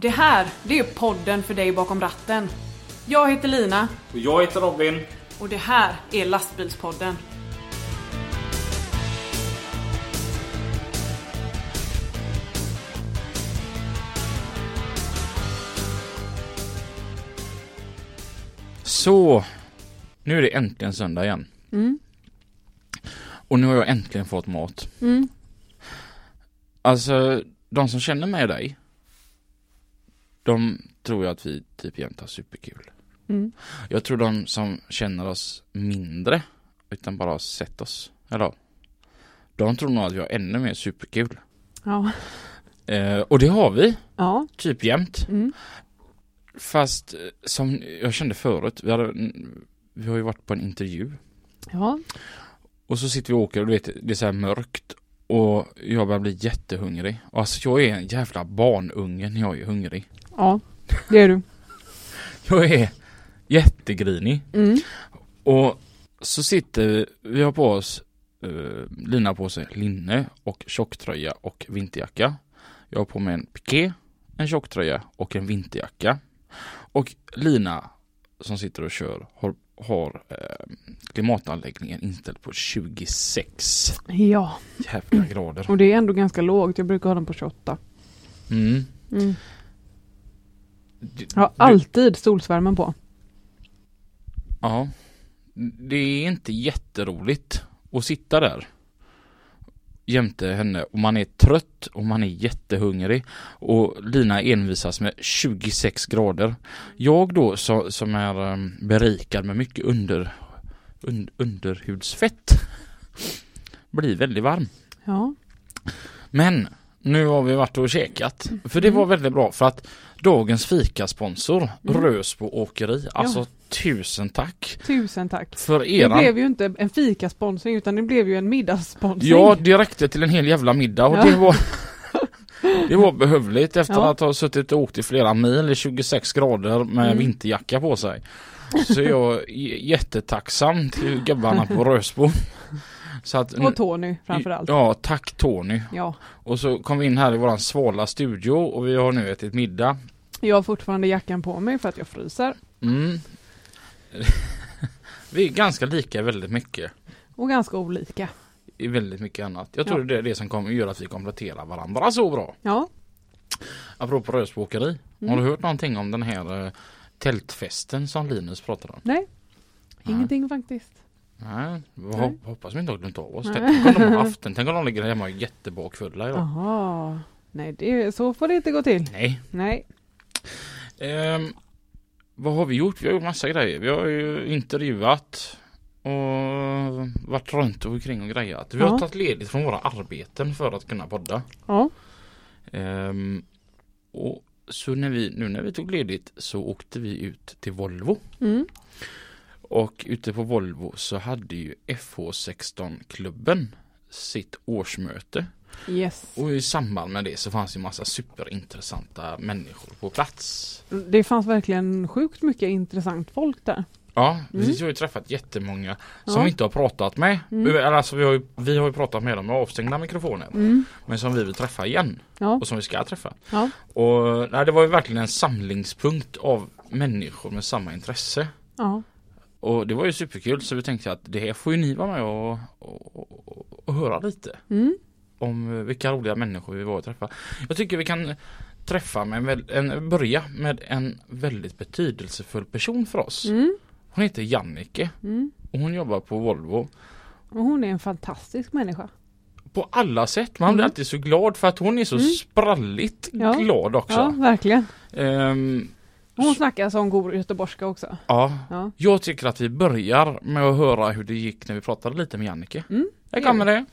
Det här, det är podden för dig bakom ratten. Jag heter Lina Och jag heter Robin. och det här är Lastbilspodden. Så, nu är det äntligen söndag igen. Mm. Och nu har jag äntligen fått mat. Mm. Alltså, de som känner mig och dig, de tror ju att vi typ jämt har superkul. Mm. Jag tror de som känner oss mindre, utan bara har sett oss, eller de tror nog att vi har ännu mer superkul. Ja. Eh, och det har vi, Ja. typ jämt. Mm. Fast eh, som jag kände förut, vi, hade, vi har ju varit på en intervju Ja. och så sitter vi och åker och du vet, det är så här mörkt och jag börjar bli jättehungrig. Alltså jag är en jävla barnunge när jag är hungrig. Ja. Det är du. Jag är jättegrinig. Mm. Och så sitter vi, vi har på oss, uh, Lina på sig linne och tjocktröja och vinterjacka. Jag har på mig en piké, en tjocktröja och en vinterjacka. Och Lina som sitter och kör har, har eh, klimatanläggningen inställd på 26 Ja. jävla grader. Och det är ändå ganska lågt. Jag brukar ha den på 28. Mm. Mm. Du- Jag har du- alltid solsvärmen på. Ja. Det är inte jätteroligt att sitta där jämte henne och man är trött och man är jättehungrig och Lina envisas med 26 grader. Jag då så, som är um, berikad med mycket under, un, underhudsfett blir väldigt varm. Ja. Men nu har vi varit och käkat. För det var väldigt bra för att dagens fikasponsor Mm. Rösbo Åkeri. Alltså tusen tack Tusen tack. för Det eran. blev ju inte en fikasponsring utan det blev ju en middagssponsring. Ja, det räckte till en hel jävla middag och Ja. det var Det var behövligt efter Ja. att ha suttit och åkt i flera mil i 26 grader med Mm. vinterjacka på sig. Så jag är jättetacksam till gubbarna på Rösbo. Så att, Och Tony framförallt. Ja, tack Tony. Ja. Och så kom vi in här i våran svala studio och vi har nu ätit middag. Jag har fortfarande jackan på mig för att jag fryser. Mm. vi är ganska lika väldigt mycket Och ganska olika. i väldigt mycket annat. Jag tror Ja. det är det som kommer göra att vi kompletterar varandra så bra. Ja. Apropå rösbåkeri. Mm. Har du hört någonting om den här eh, tältfesten som Linus pratade om? Nej. Nej. Ingenting faktiskt. Nej, Nej. hop- hoppas vi inte har glömt av oss. Tänk om de har haft den. Tänk om de ligger hemma jättebakfulla idag. Jaha. Nej, det, så får det inte gå till. Nej. Nej. Ehm, vad har vi gjort? Vi har gjort massa grejer. Vi har ju intervjuat och varit runt och omkring och grejat. Vi har Ja. tagit ledigt från våra arbeten för att kunna podda. Ja. Ehm, och så när vi, nu när vi tog ledigt så åkte vi ut till Volvo. Mm. Och ute på Volvo så hade ju FH16-klubben sitt årsmöte. Yes. Och i samband med det så fanns ju massa superintressanta människor på plats. Det fanns verkligen sjukt mycket intressant folk där. Ja, Mm. vi har ju träffat jättemånga som Ja. vi inte har pratat med. Mm. Alltså vi har, ju, vi har ju pratat med dem med avstängda mikrofoner. Mm. Men som vi vill träffa igen. Ja. Och som vi ska träffa. Ja. Och nej, det var ju verkligen en samlingspunkt av människor med samma intresse. Ja. Och det var ju superkul så vi tänkte att det här får ju ni vara med och, och, och, och höra lite Mm. om vilka roliga människor vi var och träffa. Jag tycker vi kan träffa med en, en börja med en väldigt betydelsefull person för oss. Mm. Hon heter Jannike Mm. och hon jobbar på Volvo. Och hon är en fantastisk människa. På alla sätt. Man blir Mm. alltid så glad för att hon är så Mm. spralligt Ja. glad också. Ja, verkligen. Ehm, Hon snackar som god göteborgska också. ja. Ja. Jag tycker att vi börjar med att höra hur det gick när vi pratade lite med Jannike. Mm. Här kommer det.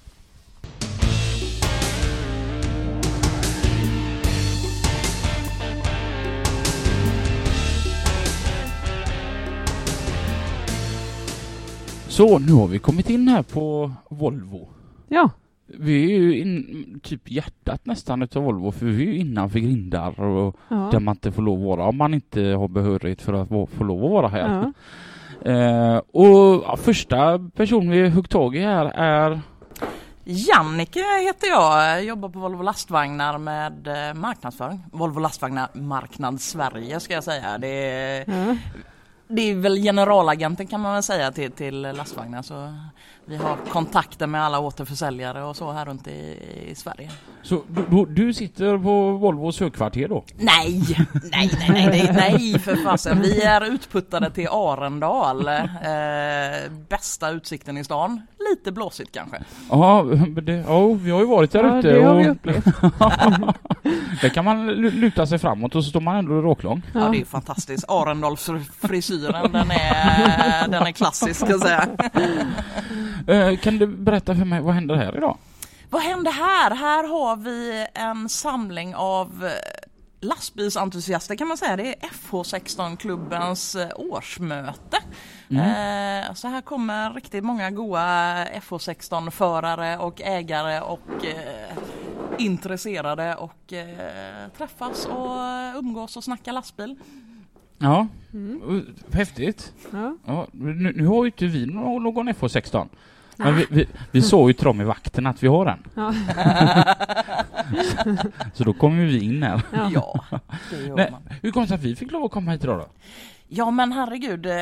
Så nu har vi kommit in här på Volvo. Ja. Vi är ju in, typ hjärtat nästan utav Volvo för vi är ju innanför grindar och Ja. där man inte får lov att vara om man inte har behörighet för att få lov att vara här. ja. Eh, och ja, första person vi hugg tag i här är Jannike heter jag, jag jobbar på Volvo lastvagnar med eh, marknadsföring. Volvo lastvagnar marknad Sverige ska jag säga. Det är, Ja. det är väl generalagenten kan man väl säga till, till lastvagnar. Så vi har kontakter med alla återförsäljare och så här runt i, i Sverige. Så du, du, du sitter på Volvos högkvarter då? Nej, nej, nej, nej, nej, nej för fasen. Vi är utputtade till Arendal. Eh, bästa utsikten i stan. Lite blåsigt kanske. Ja, men det, ja, vi har ju varit där Ja, ute det har vi och upplevt. där kan man lu- luta sig framåt och så står man ändå råklång. Ja, Ja. det är fantastiskt. Arendalsfrisyren den är, den är klassisk ska jag säga. Eh, kan du berätta för mig, vad händer här idag? Vad händer här? Här har vi en samling av eh, lastbilsentusiaster kan man säga. Det är FH16-klubbens eh, årsmöte. Eh, Så här kommer riktigt många goa FH16-förare och ägare och intresserade och träffas och umgås och snacka lastbil. Ja, Mm. häftigt. Ja. Ja, nu, nu har ju inte vi nå- någon FH16. Men vi, vi, vi såg ju till dem i vakten att vi har en. Ja. Så då kommer vi in här. Ja. Det gör man. hur kom det sig att vi fick lov att komma hit idag då? Ja men herregud, eh,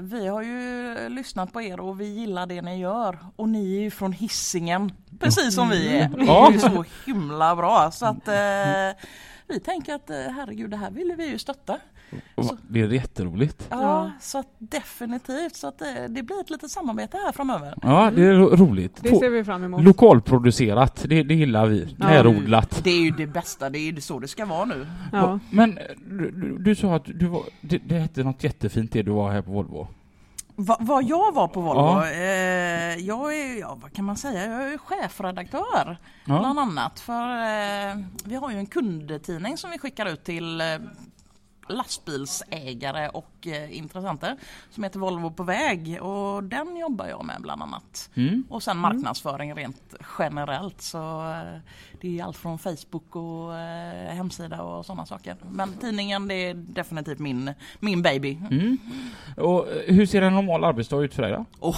vi har ju lyssnat på er och vi gillar det ni gör. Och ni är ju från hissingen precis som vi är. Ni Ja. är ju så himla bra så att eh, vi tänker att eh, herregud det här ville vi ju stötta. Det är jätteroligt. Ja, Ja. så att definitivt så att eh, det blir ett litet samarbete här framöver. Ja, det är ro- roligt. Det ser vi fram emot. Lokalproducerat, det, det gillar vi. Ja. Närodlat. Det är ju det bästa, det är ju så det ska vara nu. Ja. Men du, du, du sa att du var, det, det hette något jättefint det du var här på Volvo. Va, vad jag var på Volvo? Ja. Eh, jag är, ja vad kan man säga, jag är chefredaktör. Ja. Bland annat för eh, vi har ju en kundtidning som vi skickar ut till eh, lastbilsägare och eh, intressenter som heter Volvo på väg och den jobbar jag med bland annat. Mm. Och sen marknadsföring rent generellt så eh, det är allt från Facebook och eh, hemsida och sådana saker. Men tidningen det är definitivt min, min baby. Mm. Och hur ser en normal arbetsdag ut för dig då?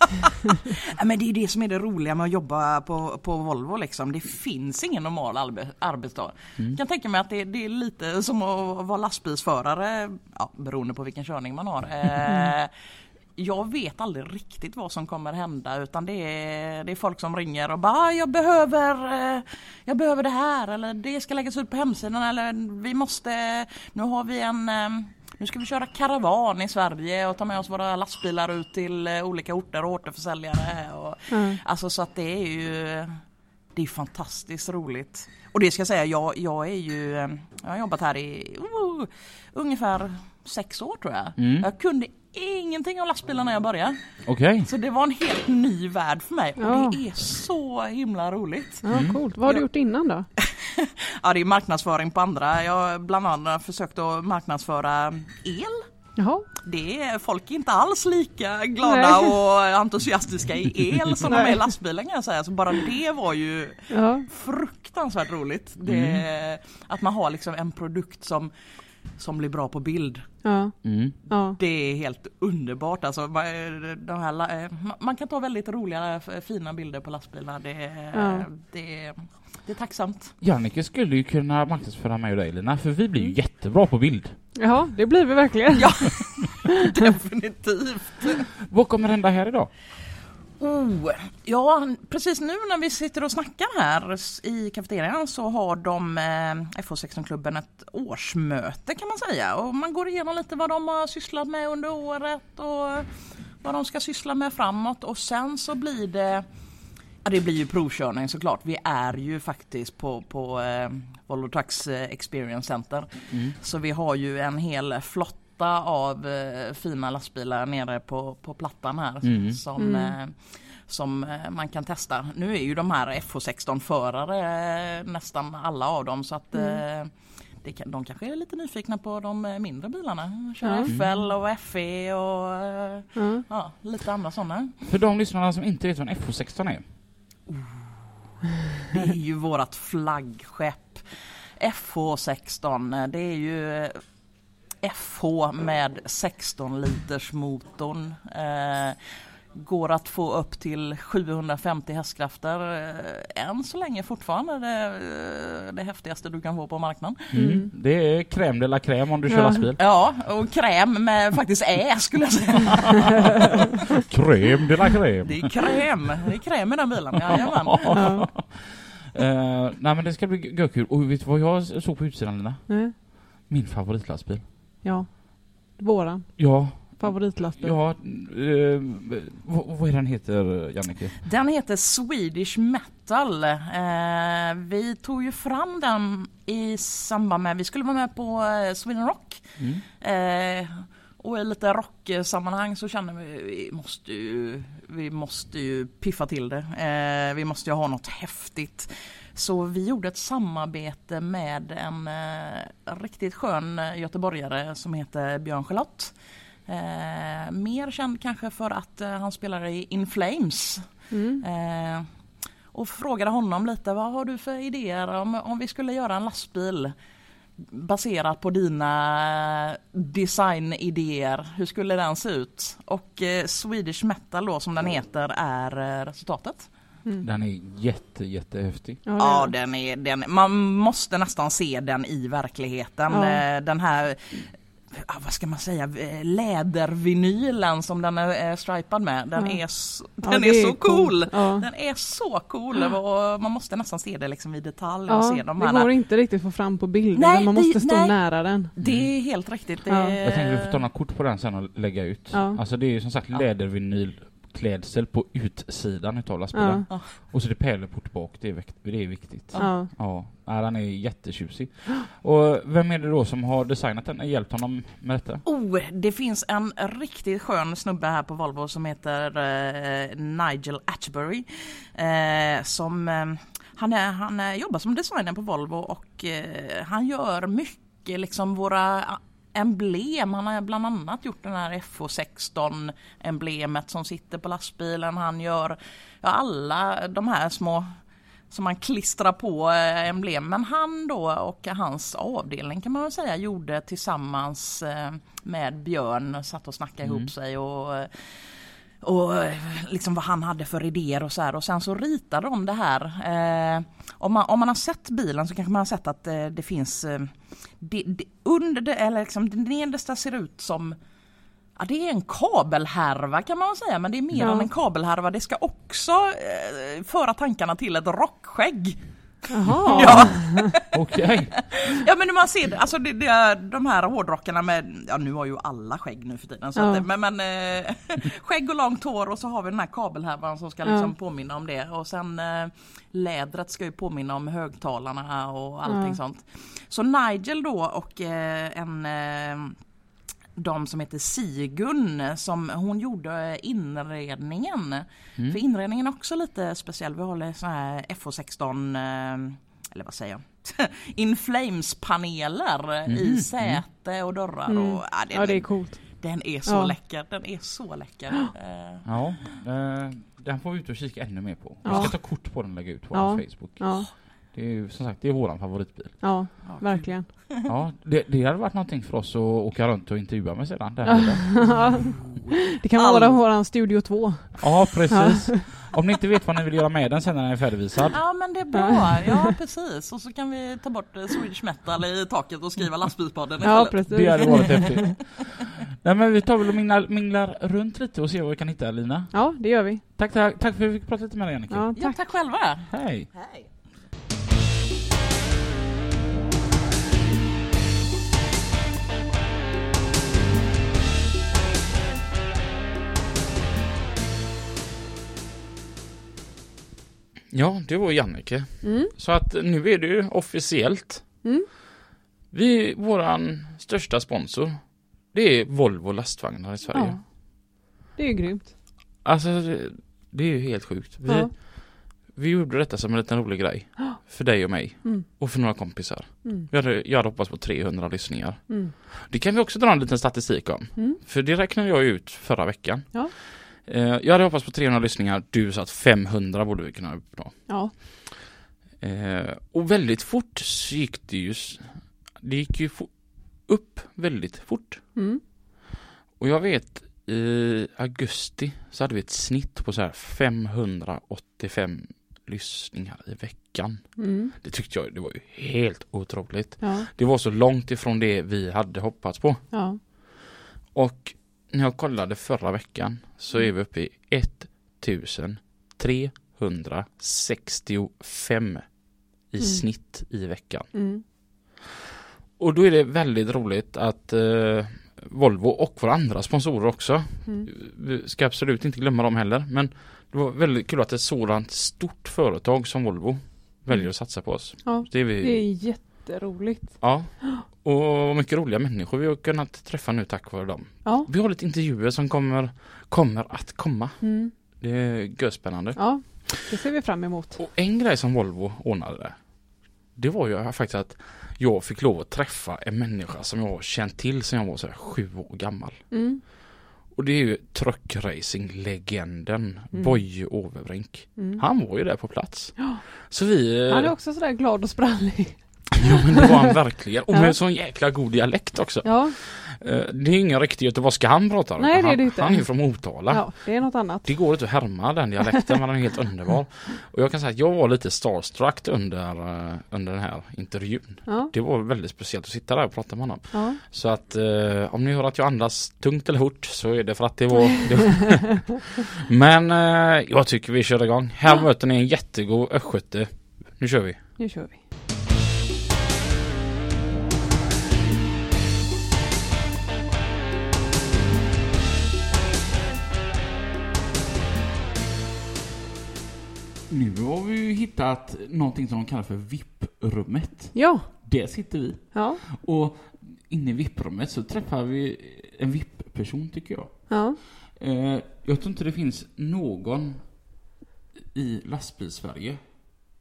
Ja, men det är det som är det roliga med att jobba på, på Volvo liksom. Det finns ingen normal arbe, arbetsdag. Jag kan tänka mig att det, det är lite som att vara lastbilsförare, ja, beroende på vilken körning man har. Eh, jag vet aldrig riktigt vad som kommer hända utan det är, det är folk som ringer och bara "Ah, jag behöver, eh, jag behöver det här eller det ska läggas ut på hemsidan eller vi måste, nu har vi en eh, nu ska vi köra karavan i Sverige och ta med oss våra lastbilar ut till eh, olika orter och återförsäljare. Och, Ja. Alltså så att det är ju det är fantastiskt roligt. Och det ska jag säga, jag, jag är ju, eh, jag har jobbat här i uh, ungefär sex år tror jag. Mm. Jag kunde ingenting om lastbilar när jag började. Okej. Så det var en helt ny värld för mig Ja. och det är så himla roligt. Ja, coolt. Vad har du gjort innan då? Ja det är marknadsföring på andra. Jag har bland annat försökt att marknadsföra el. Jaha. Det är folk är inte alls lika glada Nej. och entusiastiska i el som de är i Nej. lastbilen kan jag säga. Så bara det var ju Ja. fruktansvärt roligt. Det, Att man har liksom en produkt som, som blir bra på bild. Ja. Mm. Ja. Det är helt underbart. Alltså, man, de här, eh, man- kan ta väldigt roliga f- fina bilder på lastbilarna. Det, Ja. det, det är tacksamt. Jannike skulle ju kunna marknadsföra mig och dig Lina, för vi blir ju jättebra på bild. Jaha, det blir vi verkligen. Ja, definitivt. Vad kommer hända här idag? Oh, ja, precis nu när vi sitter och snackar här i kafeterian så har de eh, FH16-klubben ett årsmöte kan man säga. Och man går igenom lite vad de har sysslat med under året och vad de ska syssla med framåt. Och sen så blir det Ja, det blir ju provkörning såklart. Vi är ju faktiskt på, på eh, Volvo Trucks eh, Experience Center. Mm. Så vi har ju en hel flotta av eh, fina lastbilar nere på, på plattan här Mm. som, Mm. eh, som eh, man kan testa. Nu är ju de här FH16-förare eh, nästan alla av dem så att Mm. det kan, de kanske är lite nyfikna på de mindre bilarna. Köra Ja. FL och FE och eh, Ja. ja, lite andra sådana. För de lyssnarna som inte vet vad en FH16 är. Det är ju vårat flaggskepp. FH16, det är ju FH med 16 liters motorn. Eh, går att få upp till 750 hästkrafter. Eh, än så länge fortfarande det, eh, det häftigaste du kan få på marknaden. Mm. Det är crème de la crème om du kör Ja. lastbil. Ja, och kräm med faktiskt ä skulle jag säga. Crème de la crème. Det är kräm, det är kräm i den bilen. Jajamän. Ja. Eh, nej men det ska bli görkul. Och vet du vad jag såg på utsidan Lina? Nej. Min favoritlastbil. Ja. Våran Ja, favoritlastbil. ja. Eh, vad, vad är den heter Jannike? Den heter Swedish Metal. Eh, vi tog ju fram den i samband med, vi skulle vara med på eh, Sweden Rock. Mm. Eh, och i lite rocksammanhang så känner vi vi måste ju, vi måste ju piffa till det. Eh, vi måste ju ha något häftigt. Så vi gjorde ett samarbete med en eh, riktigt skön göteborgare som heter Björn Charlotte. Eh, mer känd kanske för att eh, han spelar i In Flames. Mm. Eh, och frågade honom lite, vad har du för idéer om, om vi skulle göra en lastbil baserat på dina designidéer, hur skulle den se ut? Och eh, Swedish Metal då som den heter är eh, resultatet. Den är jätte jättehäftig. Ja, det Ja, är det. den är, den, man måste nästan se den i verkligheten. Ja. Eh, Den här, ja, vad ska man säga, eh, lädervinylen som den är eh, stripad med. Den Ja. är, så, Ja, den det är så cool! Ja. Den är så cool och man måste nästan se det liksom i detalj och Ja, se de det här. går inte riktigt att få fram på bilder, Nej, men man det- måste stå nej. nära den. Det är helt riktigt. Det, Ja. Jag tänkte vi får ta några kort på den sen och lägga ut. Ja. Alltså det är ju som sagt Ja. Lädervinylklädsel på utsidan utav lastbilen. Ja. Och så är det pärleport bak, det är, vikt- det är viktigt. Ja. Ja, ja den är jättetjusig. Och vem är det då som har designat den och hjälpt honom med detta? Oh, det finns en riktigt skön snubbe här på Volvo som heter eh, Nigel Atchbury. Eh, som, eh, han är, han är, jobbar som designer på Volvo och eh, han gör mycket liksom våra emblem. Han har bland annat gjort den här FH16 emblemet som sitter på lastbilen. Han gör ja, alla de här små som man klistrar på eh, emblem. Men han då och hans avdelning kan man väl säga gjorde tillsammans eh, med Björn, satt och snackade Mm. ihop sig och eh, och eh, liksom vad han hade för idéer och så här och sen så ritade de det här. Eh, om, man, om man har sett bilen så kanske man har sett att eh, det finns eh, det, det, under det, eller liksom det nedersta ser ut som Ja, det är en kabelhärva kan man säga men det är mer Ja. än en kabelhärva. Det ska också eh, föra tankarna till ett rockskägg. Jaha. Ja. Okej. Ja men man ser alltså det, det är de här hårdrockarna med, ja nu har ju alla skägg nu för tiden. Så Ja. att, men, men eh, skägg och långt hår och så har vi den här kabelhärvan som ska Ja. liksom påminna om det. Och sen eh, lädret ska ju påminna om högtalarna och allting Ja. sånt. Så Nigel då och eh, en eh, de som heter Sigun som hon gjorde inredningen. Mm. För inredningen är också lite speciell. Vi håller så här FH16 eh, eller vad säger jag? In Flames-paneler i Mhm. säte och dörrar. Mm. Och, ja, den, Ja, det är coolt. den är så Ja. läcker. Den är så läcker. Eh, Ja, eh, den får vi ut och kika ännu mer på. Vi Ja. ska ta kort på den och lägga ut på Ja. Facebook. Ja, Det är ju som sagt, det är våran favoritbil. ja, ja, verkligen. Ja, det, det hade varit någonting för oss att åka runt och intervjua med sedan. Det Ja. här. det kan All- vara våran Studio 2. ja, precis. Om ni inte vet vad ni vill göra med den sen när den är färdigvisad. Ja men det är bra, ja precis. Och så kan vi ta bort eh, Swedish metal i taket och skriva lastbilspodden Ja, istället. precis. Det hade varit häftigt. Nej men vi tar väl och minglar, minglar runt lite och ser vad vi kan hitta Lina. Ja, det gör vi. Tack, tack, tack för att vi fick prata lite med dig Annika. Ja, Ja, tack. tack själva. Hej. Hej. Ja, det var Jannike. Mm. Så att nu är det ju officiellt. Mm. Vi, våran största sponsor, det är Volvo lastvagnar i Sverige. Ja. Det är ju grymt. Alltså, det, det är ju helt sjukt. Vi, Ja. vi gjorde detta som en liten rolig grej. För dig och mig. Mm. Och för några kompisar. Mm. Vi hade, jag hade hoppats på 300 lyssningar. Mm. Det kan vi också dra en liten statistik om. Mm. För det räknade jag ut förra veckan. Ja. Eh, Jag hade hoppats på 300 lyssningar, du sa att 500 borde vi kunna uppnå. Ja. Eh, och väldigt fort så gick det ju, det gick ju upp väldigt fort. Mm. Och jag vet i augusti så hade vi ett snitt på så här 585 lyssningar i veckan. Mm. Det tyckte jag det var ju helt otroligt. Ja. Det var så långt ifrån det vi hade hoppats på. Ja. Och när jag kollade förra veckan så är vi uppe i 1365 i Mm. snitt i veckan. Mm. Och då är det väldigt roligt att eh, Volvo och våra andra sponsorer också. Mm. Vi ska absolut inte glömma dem heller. Men det var väldigt kul att ett sådant stort företag som Volvo väljer att satsa på oss. Ja. Det är vi, Det är jätteroligt. Ja. Och mycket roliga människor vi har kunnat träffa nu tack vare dem. Ja. Vi har lite intervjuer som kommer, kommer att komma. Mm. Det är görspännande. Ja, det ser vi fram emot. Och en grej som Volvo ordnade. Det var ju faktiskt att jag fick lov att träffa en människa som jag har känt till sedan jag var så sju år gammal. Mm. Och det är ju truckracing-legenden Mm. Boje Overbrink. Mm. Han var ju där på plats. Ja. Så vi... Han är också sådär glad och sprallig. Ja men det var han verkligen. Och Ja. med sån jäkla god dialekt också. Ja, Eh, Det är ingen riktig göteborgska han pratar. Nej, det är han, det inte. Han är från Motala. ja, det är något annat. Det går inte att härma den dialekten men den är helt underbar. Och jag kan säga att jag var lite starstruck under, eh, under den här intervjun. Ja, Det var väldigt speciellt att sitta där och prata med honom. ja. Så att eh, om ni hör att jag andas tungt eller hort så är det för att det var... Det var men eh, jag tycker vi kör igång. Här möter ni en jättegod östgöte. Nu kör vi. Nu kör vi. Ju hittat någonting som de kallar för VIP-rummet. Ja, Där sitter vi. ja, Och inne i VIP-rummet så träffar vi en VIP-person tycker jag. ja. Eh, jag tror inte det finns någon i lastbilssverige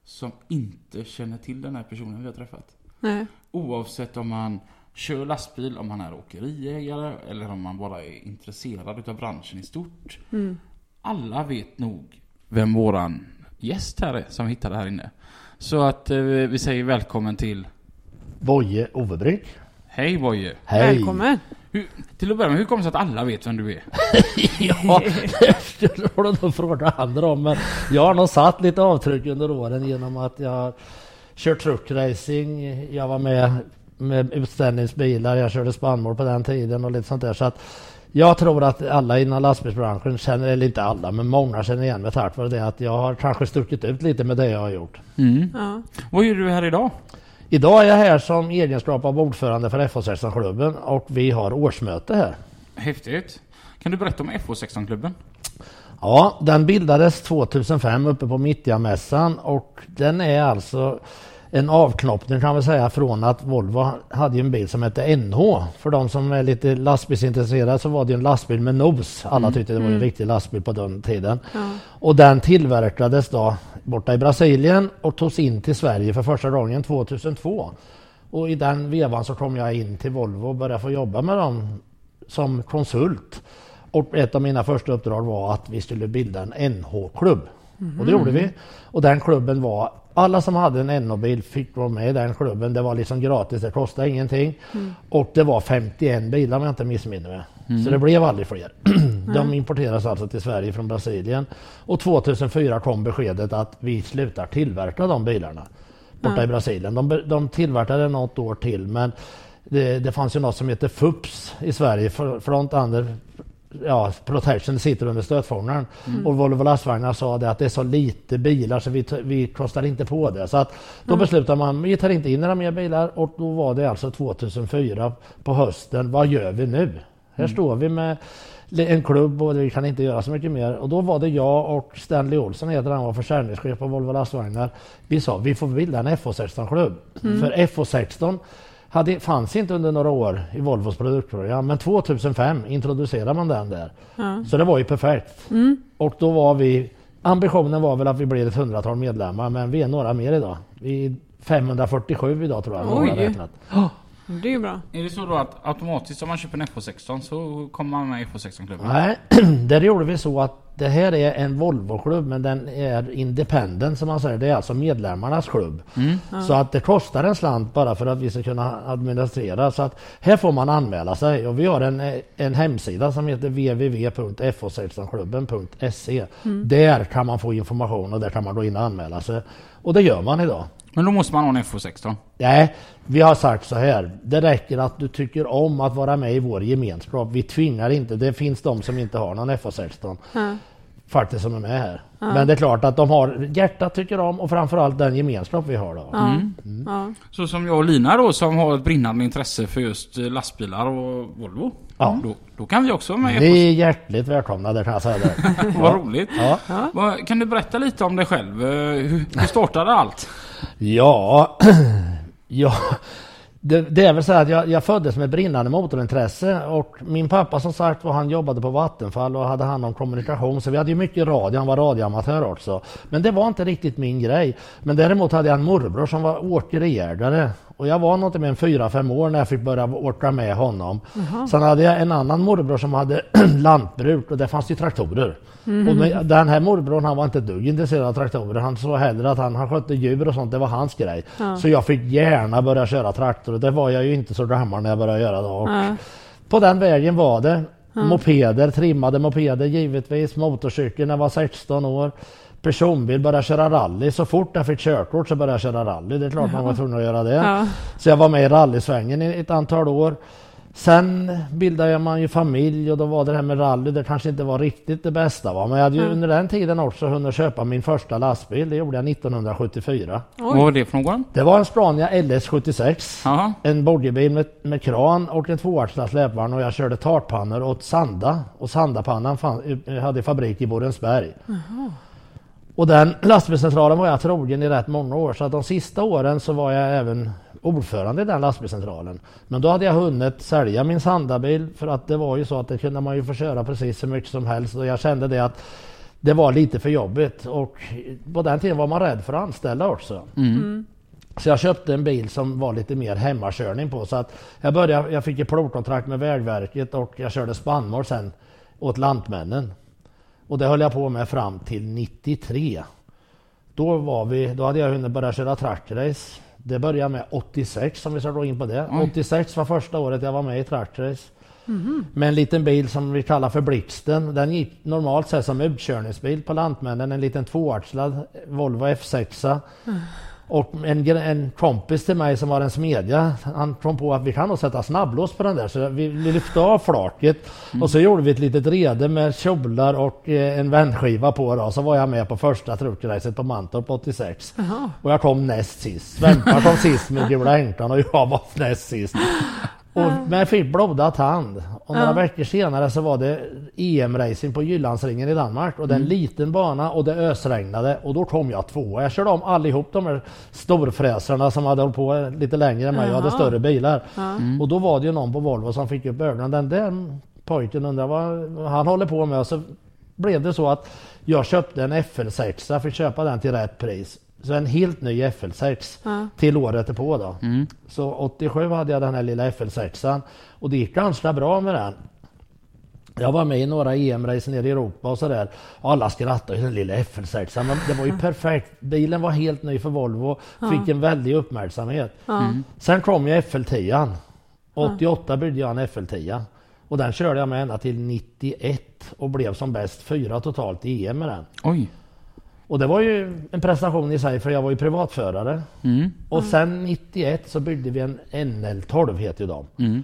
som inte känner till den här personen vi har träffat. Nej. Oavsett om man kör lastbil, om man är åkeriägare eller om man bara är intresserad utav branschen i stort. Mm. Alla vet nog vem våran gäst här är som vi hittade här inne. Så att eh, vi säger välkommen till Boje Overbrink. Hej Boje! Hej! Välkommen. Hur, till att börja med, hur kommer det sig att alla vet vem du är? ja, det får du nog fråga andra om. Men jag har nog satt lite avtryck under åren genom att jag har kört truckracing. Jag var med med utställningsbilar. Jag körde spannmål på den tiden och lite sånt där. Så att jag tror att alla inom lastbilsbranschen känner, eller inte alla, men många känner igen mig tack vare det att jag har kanske stuckit ut lite med det jag har gjort. Mm. Ja. Vad gör du här idag? Idag är jag här som egenskap av ordförande för FH16-klubben och vi har årsmöte här. Häftigt. Kan du berätta om FH16-klubben? Ja, den bildades 2005 uppe på Mittjamässan och den är alltså en avknoppning kan vi säga från att Volvo hade en bil som hette NH. För de som är lite lastbilsintresserade så var det en lastbil med nos. Alla tyckte det var en riktig lastbil på den tiden. Ja. Och den tillverkades då borta i Brasilien och togs in till Sverige för första gången 2002. Och i den vevan så kom jag in till Volvo och började få jobba med dem som konsult. Och ett av mina första uppdrag var att vi skulle bilda en NH-klubb. Och det gjorde vi. Och den klubben var, alla som hade en NH-bil fick vara med i den klubben. Det var liksom gratis, det kostade ingenting. Och det var 51 bilar om jag inte missminner mig. Så det blev aldrig fler. De importeras alltså till Sverige från Brasilien. Och 2004 kom beskedet att vi slutar tillverka de bilarna borta i Brasilien. De, de tillverkade något år till men det, det fanns ju något som heter FUPS i Sverige, Fr- Front Under ja, Protection, sitter under stötfångaren. Och Volvo lastvagnar sa det att det är så lite bilar så vi, vi kostar inte på det. Så att då beslutade man, vi tar inte in några mer bilar och då var det alltså 2004 på hösten, vad gör vi nu? Här står vi med en klubb och vi kan inte göra så mycket mer. Och då var det jag och Stanley Olsson heter han, var försäljningschef på Volvo lastvagnar. Vi sa vi får bilda en FH16-klubb. För FH16 hade, fanns inte under några år i Volvos produktprogram men 2005 introducerade man den där. Ja. Så det var ju perfekt. Och då var vi, ambitionen var väl att vi blev ett hundratal medlemmar men vi är några mer idag. Vi är 547 idag tror jag. Oj. räknat. Det är ju bra. Är det så då att automatiskt om man köper en FH16 så kommer man med i FH16-klubben? Nej, där gjorde vi så att det här är en Volvo-klubb men den är independent som man säger. Det är alltså medlemmarnas klubb. Så att det kostar en slant bara för att vi ska kunna administrera. Så att här får man anmäla sig och vi har en, en hemsida som heter www.fo16klubben.se. Där kan man få information och där kan man gå in och anmäla sig. Och det gör man idag. Men då måste man ha en FO16. Nej, vi har sagt så här. Det räcker att du tycker om att vara med i vår gemenskap. Vi tvingar inte. Det finns de som inte har någon FA16 Ja. faktiskt som är med här. Men det är klart att de har hjärtat tycker om och framförallt den gemenskap vi har då. Ja. Mm. Ja. Så som jag och Lina då som har ett brinnande intresse för just eh, lastbilar och Volvo. Ja. Då, då kan vi också vara med Ni är hjärtligt välkomna där kan jag säga det. FO16. Vad roligt. Ja. Vad- Kan du berätta lite om dig själv? Eh, Hur, hur startade allt? Ja, ja. Det, det är väl så att jag, jag föddes med brinnande motorintresse och min pappa som sagt var han jobbade på Vattenfall och hade hand om kommunikation så vi hade ju mycket radio, han var radioamatör också. Men det var inte riktigt min grej. Men däremot hade jag en morbror som var åkerigärdare och jag var nog med en fyra, fem år när jag fick börja åka med honom. Sen hade jag en annan morbror som hade lantbruk och där fanns det ju traktorer. Och den här morbrorn han var inte dugg intresserad av traktorer. Han sa hellre att han, han skötte djur och sånt, det var hans grej. Så jag fick gärna börja köra traktor och det var jag ju inte så gammal när jag började göra det. Och Ja. På den vägen var det. Mopeder, trimmade mopeder givetvis. Motorcykel när jag var 16 år. Personbil, började köra rally. Så fort jag fick körkort så började jag köra rally. Det är klart man var tvungen att göra det. Ja. Så jag var med i rallysvängen i ett antal år. Sen bildade man ju familj och då var det här med rally, det kanske inte var riktigt det bästa. Va? Men jag hade ju under den tiden också hunnit köpa min första lastbil. Det gjorde jag 1974. Vad var det för någon? Det var en Scania LS76. Jaha. En bodybil med, med kran och en tvåaxlad släpvagn och jag körde tartpannor åt Sanda. Och Sandapannan fann, eh, hade fabrik i Borensberg. Och den lastbilscentralen var jag trogen i rätt många år så att de sista åren så var jag även ordförande i den lastbilscentralen. Men då hade jag hunnit sälja min Sandabil för att det var ju så att det kunde man ju få köra precis så mycket som helst och jag kände det att det var lite för jobbigt och på den tiden var man rädd för att anställa också. Så jag köpte en bil som var lite mer hemmakörning på. Så att jag, började, jag fick ett provkontrakt med Vägverket och jag körde spannmål sen åt Lantmännen. Och det höll jag på med fram till 93. Då, var vi, då hade jag hunnit börja köra trackrace. Det började med 86 om vi ska gå in på det. 86 var första året jag var med i trackrace. Med en liten bil som vi kallar för Blixten. Den gick normalt sett som utkörningsbil på Lantmännen. En liten tvåaxlad Volvo F6. Och en, en kompis till mig som var en smedja, han kom på att vi kan nog sätta snabblås på den där. Så vi lyfte av flaket och så gjorde vi ett litet rede med kjolar och eh, en vändskiva på då. Så var jag med på första truckracet på Mantorp 86. Och jag kom näst sist. Svempa kom sist med Gula Änkan och jag var näst sist. Och, men jag fick blodad tand. Och några veckor senare så var det EM-racing på Jyllandsringen i Danmark. Och det är en liten bana och det ösregnade. Och då kom jag tvåa. Jag körde om allihop de här storfräsarna som hade hållit på lite längre än mig och hade större bilar. Och då var det ju någon på Volvo som fick upp ögonen. Den där pojken undrar vad han håller på med. Och så blev det så att jag köpte en FL6. Jag fick köpa den till rätt pris. Så en helt ny FL6 Ja. till året på då. Så 87 hade jag den här lilla FL6an och det gick ganska bra med den. Jag var med i några EM-race nere i Europa och sådär. Alla skrattade den lilla FL6 men det var ju perfekt. Bilen var helt ny för Volvo, fick en väldig uppmärksamhet. Ja. Sen kom ju FL10. 88 byggde jag en FL10. Och den körde jag med ända till 91 och blev som bäst fyra totalt i EM med den. Oj. Och det var ju en prestation i sig för jag var ju privatförare. Mm. Och sen 91 så byggde vi en NL12 heter ju de. Mm.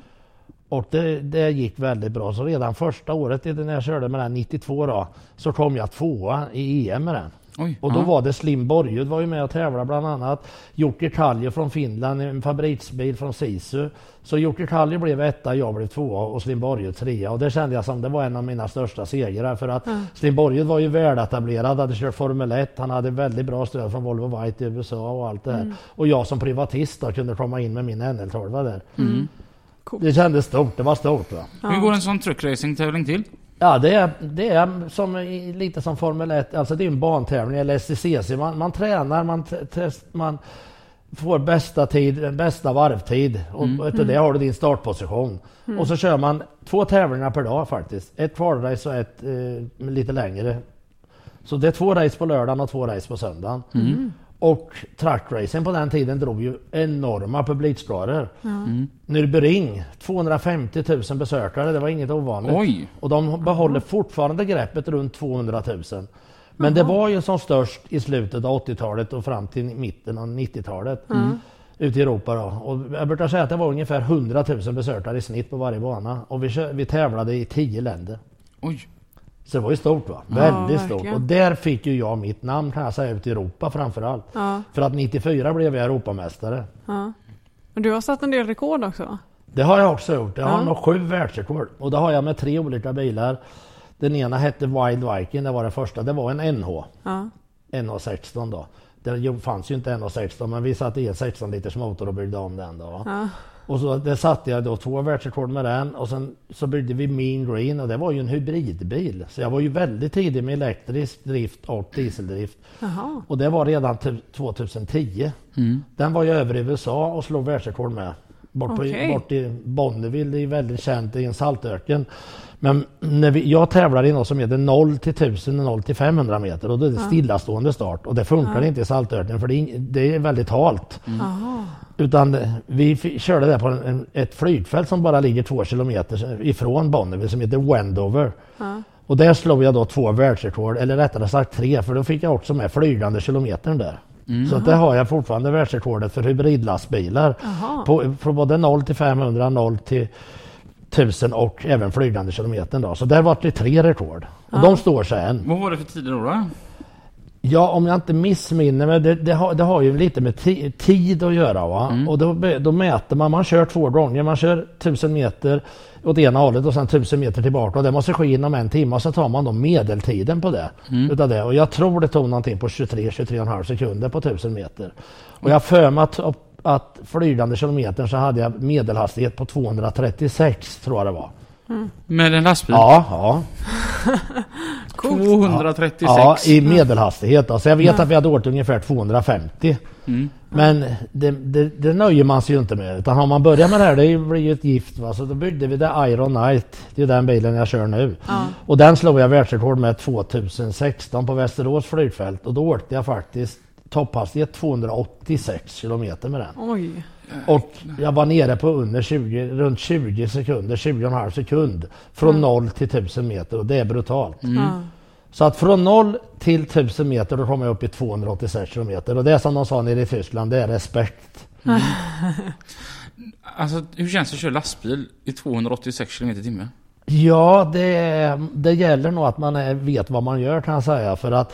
Och det, det gick väldigt bra. Så redan första året när jag körde med den 92 då så kom jag tvåa i EM med den. Oj. Och då ja. var det Slim Borgud var ju med och tävlade bland annat. Jocke Kallio från Finland, en fabriksbil från Sisu. Så Jocke Kallio blev etta, jag blev tvåa och Slim Borgud trea. Och det kände jag som det var en av mina största segrar. För att Slim Borgud var ju väletablerad, hade kört Formel 1. Han hade väldigt bra stöd från Volvo White i USA och allt det här. Och jag som privatist då kunde komma in med min NL12 där. Det kändes stort, det var stort va. Hur går en sån truckracing-tävling till? Ja, det är, det är som, lite som Formel 1, alltså det är en bantävling eller STCC. Man, man tränar, man, test, man, får bästa tid, bästa varvtid och Mm. utav det har du din startposition. Och så kör man två tävlingar per dag faktiskt. Ett kvalrace och ett eh, lite längre. Så det är två race på lördagen och två race på söndagen. Mm. Och trackracen på den tiden drog ju enorma publikskaror. Mm. Nürburgring, 250 000 besökare, det var inget ovanligt. Oj! Och de behåller fortfarande greppet runt 200 000. Men det var ju som störst i slutet av 80-talet och fram till mitten av 90-talet. Ute i Europa då. Och jag brukar säga att det var ungefär 100 000 besökare i snitt på varje bana. Och vi, vi tävlade i 10 länder. Oj! Så det var ju stort va? Väldigt stort. verkligen. Och där fick ju jag mitt namn kan jag säga ut i Europa framförallt. Ja, För att 94 blev jag Europamästare. ja. Och du har satt en del rekord också? Det har jag också gjort. Jag har Ja. nog sju världsrekord. Och det har jag med tre olika bilar. Den ena hette Wild Viking, det var den första. Det var en NH. Ja. NH16 då. Det fanns ju inte NH16 men vi satte i en 16 liters motor och byggde om den då. Ja. Och så det satte jag då två världsrekord med den och sen så byggde vi Mean Green och det var ju en hybridbil. Så jag var ju väldigt tidig med elektrisk drift och dieseldrift. Jaha. Och det var redan ty- 2010. Mm. Den var jag över i USA och slog världsrekord med. Bort, på, Okej. bort i Bonneville, det är väldigt känt i en saltöken. Men när vi, jag tävlar i något som heter 0 till 1000 och 0 till 500 meter och då är det stillastående start och det funkar inte i saltöknen för det är, det är väldigt halt. Jaha. Utan vi körde där på en, ett flygfält som bara ligger två kilometer ifrån Bonneville som heter Wendover. Ja. Och där slog jag då två världsrekord, eller rättare sagt tre, för då fick jag också med flygande kilometern där. Så att där har jag fortfarande världsrekordet för hybridlastbilar. På, från både 0 till 500, 0 till 1000 och även flygande kilometern då. Så där var det tre rekord. Och de står sig än. Vad var det för tider då? då? Ja, om jag inte missminner mig, det, det, har, det har ju lite med ti, tid att göra. Va? Och då, då mäter man, man kör två gånger, man kör 1000 meter åt ena hållet och sen 1000 meter tillbaka. Och det måste ske inom en timme och så tar man då medeltiden på det. Utav det. Och jag tror det tog någonting på 23-23,5 sekunder på 1000 meter. Och jag har för mig att, att flygande kilometern så hade jag medelhastighet på 236 tror jag det var. Med en lastbil? Ja, ja. 236? Ja, i medelhastighet. Så jag vet att vi hade åkt ungefär 250. Mm. Men det, det, det nöjer man sig ju inte med. Utan har man börjat med det här, det blir ju ett gift. Va? Så då byggde vi det Iron Knight. Det är den bilen jag kör nu. Och den slog jag världsrekord med 2016 på Västerås flygfält. Och då åkte jag faktiskt topphastighet 286 kilometer med den. Oj. Och jag var nere på under 20, runt 20 sekunder, 20,5 sekund. Från 0 till 1000 meter och det är brutalt. Ja. Så att från 0 till 1000 meter då kommer jag upp i 286 kilometer. Och det är som de sa nere i Tyskland, det är respekt. Alltså hur känns det att köra lastbil i 286 km i timmen? Ja, det, det gäller nog att man är, vet vad man gör kan jag säga. För att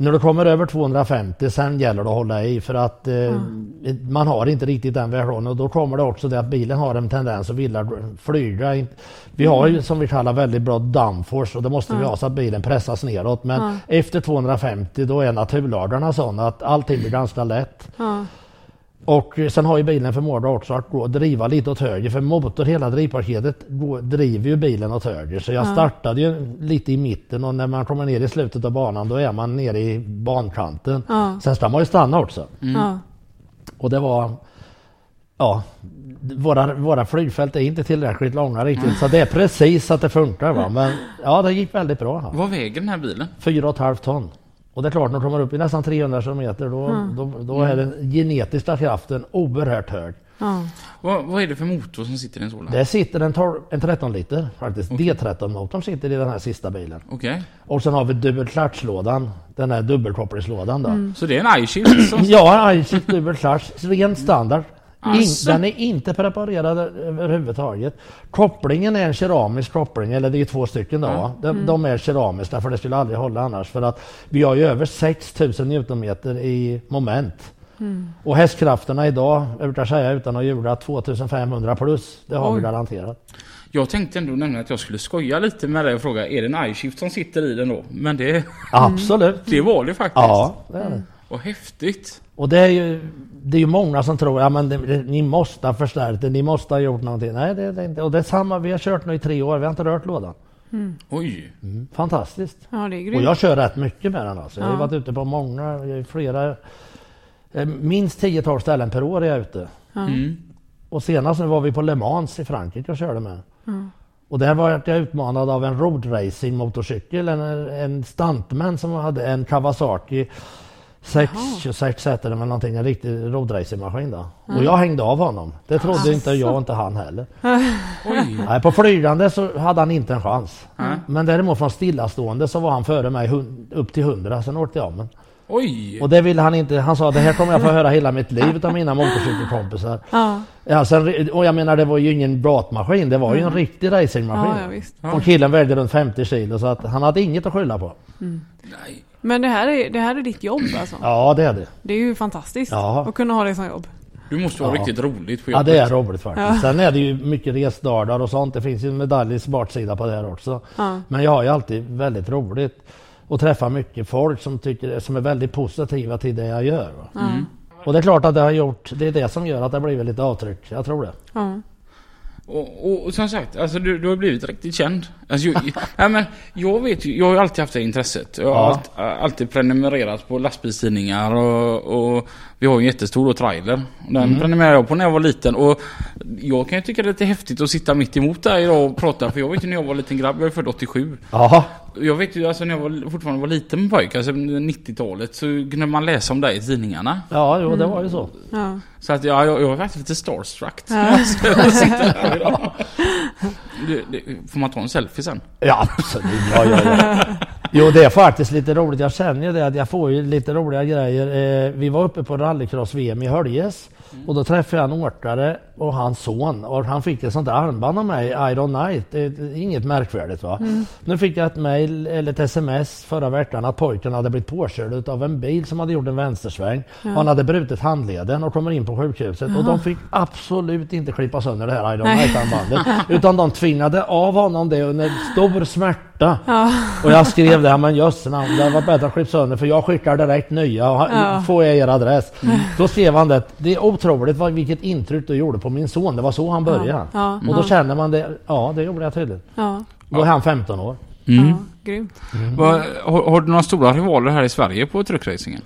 när du kommer över 250 sen gäller det att hålla i för att eh, man har inte riktigt den versionen och då kommer det också det att bilen har en tendens att vilja flyga. Vi har ju som vi kallar väldigt bra downforce och det måste vi ha så att bilen pressas neråt. Men efter 250 då är naturlagarna sådana att allting blir ganska lätt. Ja. Och sen har ju bilen förmåga också att gå och driva lite åt höger för motor, hela drivpaketet går, driver ju bilen åt höger. Så jag startade ju lite i mitten och när man kommer ner i slutet av banan då är man nere i bankanten. Ja. Sen ska man ju stanna också. Ja. Och det var Ja, våra, våra flygfält är inte tillräckligt långa riktigt så det är precis att det funkar va. Men ja, det gick väldigt bra. Vad väger den här bilen? Fyra och ett halvt ton. Och det är klart när de kommer upp i nästan 300 kilometer då, då, då är den genetiska kraften oerhört hög. Ja. Vad, vad är det för motor som sitter i en sådan? Det sitter en, 12, en 13 liter faktiskt. D13-motorn sitter i den här sista bilen. Okej. Och sen har vi dubbelklatschlådan. Den här dubbelkopplingslådan då. Så det är en iShield som... Ja, iShift dubbelklatsch. Ren standard. In, Asså? den är inte preparerad överhuvudtaget. Kopplingen är en keramisk koppling, eller det är två stycken då. va? De, de är keramiska för det skulle aldrig hålla annars. För att vi har ju över 6000 newtonmeter i moment. Och hästkrafterna idag, jag brukar säga utan att ljuga, 2500 plus. Det har vi Oj. garanterat. Jag tänkte ändå nämligen att jag skulle skoja lite med dig och fråga, är det en iShift som sitter i den då? Men det, Absolut. det var det faktiskt. Ja, det är det. Vad häftigt. Och det är ju det är ju många som tror att det, ni måste ha förstärkt det, ni måste ha gjort någonting. Nej, det är det inte. Och det är samma, vi har kört nu i tre år, vi har inte rört lådan. Oj. Fantastiskt. ja, det är Och grymt. jag kör rätt mycket med den alltså. Jag har Ja. varit ute på många, flera Eh, Minst 10-12 ställen per år är jag ute. Mm. Och senast nu var vi på Le Mans i Frankrike och körde med. Och där var jag utmanad av en roadracing motorcykel, en, en stuntman som hade en Kawasaki 626 heter det men någonting, en riktig roadracingmaskin då. Och jag hängde av honom. Det trodde inte jag och inte han heller. Oj. Nej, på flygande så hade han inte en chans. Nej. Men däremot från stillastående så var han före mig upp till 100, sen åkte jag om. Oj. Och det ville han inte. Han sa det här kommer jag få höra hela mitt liv av mina motorcykelkompisar. Ja, Ja, sen, och jag menar det var ju ingen bratmaskin, det var ju en riktig racingmaskin. ja, ja visst. Och killen vägde runt 50 kilo så att han hade inget att skylla på. Nej. Men det här, är, det här är ditt jobb alltså? Ja det är det. Det är ju fantastiskt Ja. att kunna ha det som jobb. Du måste vara Ja. riktigt roligt på Ja jobbet. det är roligt faktiskt. Sen är det ju mycket resdagar och sånt. Det finns ju en medaljens baksida på det här också. Ja. Men jag har ju alltid väldigt roligt. Och träffar mycket folk som, tycker, som är väldigt positiva till det jag gör. Mm. Och det är klart att det har gjort, det är det som gör att det har blivit lite avtryck. Jag tror det. Ja. Och, och, och som sagt, alltså du, du har blivit riktigt känd. Alltså, jag, nej, men jag vet ju, jag har ju alltid haft det intresset. Jag har Ja. allt, alltid prenumererat på lastbilstidningar och, och vi har ju en jättestor då, trailer. Den Mm. prenumererade jag på när jag var liten och jag kan ju tycka det är lite häftigt att sitta mitt emot dig idag och prata för jag vet ju när jag var liten grabb, jag är född 87. Jaha. Jag vet ju alltså när jag var, fortfarande var liten pojke, alltså 90-talet, så kunde man läsa om dig i tidningarna. Ja, jo det var ju så. Ja. Så att ja, jag, jag var faktiskt lite starstruck. Alltså, jag sitter här idag. Du, det, får man ta en selfie sen? Ja absolut. Ja, ja, ja. Jo det är faktiskt lite roligt. Jag känner ju det att jag får ju lite roliga grejer. Eh, vi var uppe på rallycross-VM i Höljes. Och då träffade jag en åkare och hans son. Och han fick ett sånt där armband av mig, Iron Knight. Det är inget märkvärdigt va. Nu fick jag ett mail eller ett sms förra veckan att pojken hade blivit påkörd av en bil som hade gjort en vänstersväng. Han hade brutit handleden och kommer in på sjukhuset. Och de fick absolut inte klippa sönder det här Iron. Knight-armbandet. Utan de tvingade av honom det under stor smärta. Ja. Och jag skrev det, men jösse namn, det var bättre att klippa sönder för jag skickar direkt nya. och Ja. Får jag er adress? Då skrev han det, det är otroligt vad, vilket intryck du gjorde på min son. Det var så han började. Ja. Och då Ja. känner man det, ja det gjorde jag tydligt. Ja. Då är han 15 år. Mm. ja, grymt. Vad- har, har du några stora rivaler här i Sverige på truckracingen?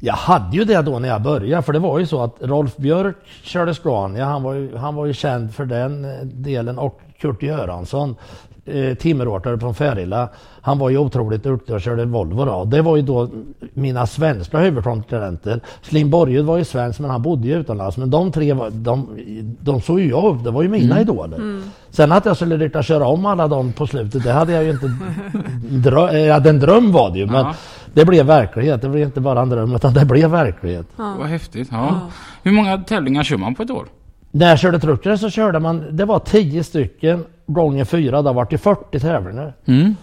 Jag hade ju det då när jag började, för det var ju så att Rolf Björk körde Scania, han var ju, han var ju känd för den eh, delen och Kurt Göransson, eh, timmeråkare från Färila, han var ju otroligt duktig och körde Volvo då. Det var ju då mina svenska huvudkonkurrenter. Slim Borgud var ju svensk men han bodde ju utomlands. Men de tre, var, de, de såg ju jag upp, det var ju mina idoler. Sen att jag skulle lyckas köra om alla dem på slutet, det hade jag ju inte... Drö, eh, ja, en dröm var det ju men Ja. det blev verklighet. Det blev inte bara en dröm utan det blev verklighet. Vad häftigt. Ja. Hur många tävlingar kör man på ett år? När jag körde truckare så körde man, det var 10 stycken gånger fyra, det har varit i 40 tävlingar. Mm.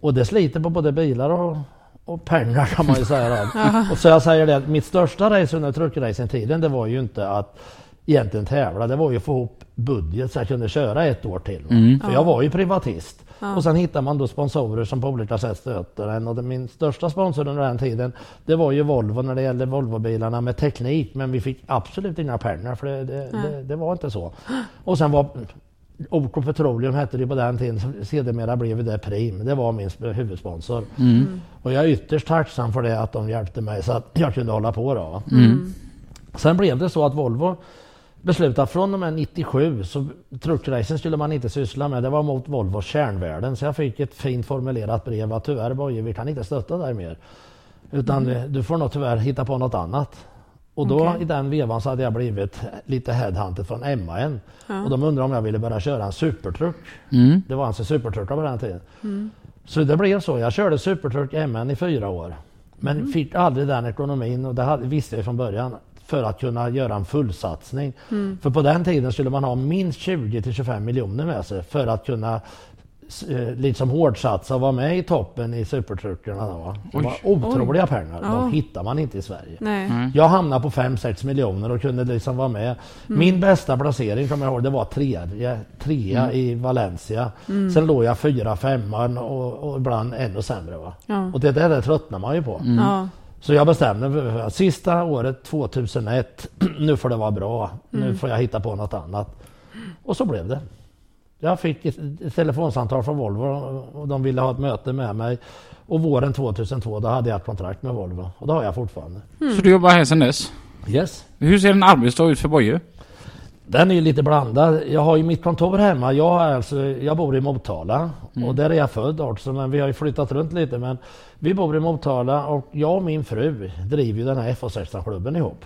Och det sliter på både bilar och, och pengar kan man ju säga. Och så jag säger det, mitt största race under truckracing-tiden det var ju inte att egentligen tävla, det var ju att få ihop budget så jag kunde köra ett år till. va. För jag var ju privatist. Och sen hittar man då sponsorer som på olika sätt stöter en. Och min största sponsor under den tiden det var ju Volvo när det gällde Volvobilarna med teknik. Men vi fick absolut inga pengar för det, det, det, det var inte så. Och sen var OK Petroleum hette det på den tiden, som sedermera blev det Prim. Det var min sp- huvudsponsor. Och jag är ytterst tacksam för det att de hjälpte mig så att jag kunde hålla på. Då. va. Sen blev det så att Volvo beslutade från och med 97 så truckracing skulle man inte syssla med. Det var mot Volvos kärnvärden. Så jag fick ett fint formulerat brev att tyvärr Boje, vi kan inte stötta dig mer. Utan eh, du får nog tyvärr hitta på något annat. Och då Okej. i den vevan så hade jag blivit lite headhunted från MAN. Och de undrade om jag ville börja köra en supertruck. Mm. Det var alltså supertruckar på den tiden. Så det blev så. Jag körde supertruck MN i fyra år. Men fick aldrig den ekonomin och det hade, visste jag från början för att kunna göra en fullsatsning. För på den tiden skulle man ha minst 20 till 25 miljoner med sig för att kunna liksom hårdsatsa och vara med i toppen i supertruckarna. Då? Det var otroliga pengar. Ja. De hittar man inte i Sverige. Nej. Jag hamnade på 5-6 miljoner och kunde liksom vara med. Min bästa placering kommer jag ihåg, det var trea, trea i Valencia. Sen låg jag fyra, femman och, och ibland ännu sämre. Va? Ja. Och det där det tröttnar man ju på. Ja. Så jag bestämde mig för att sista året 2001, nu får det vara bra. Nu får jag hitta på något annat. Och så blev det. Jag fick ett, telefonsamtal från Volvo och de ville ha ett möte med mig. Och våren 2002 då hade jag ett kontrakt med Volvo och det har jag fortfarande. Så du jobbar här sedan dess? Yes. Hur ser en arbetsdag ut för Boje? Den är ju lite blandad. Jag har ju mitt kontor hemma. Jag, har alltså, jag bor i Motala och där är jag född också men vi har ju flyttat runt lite. Men vi bor i Motala och jag och min fru driver ju den här FH16-klubben ihop.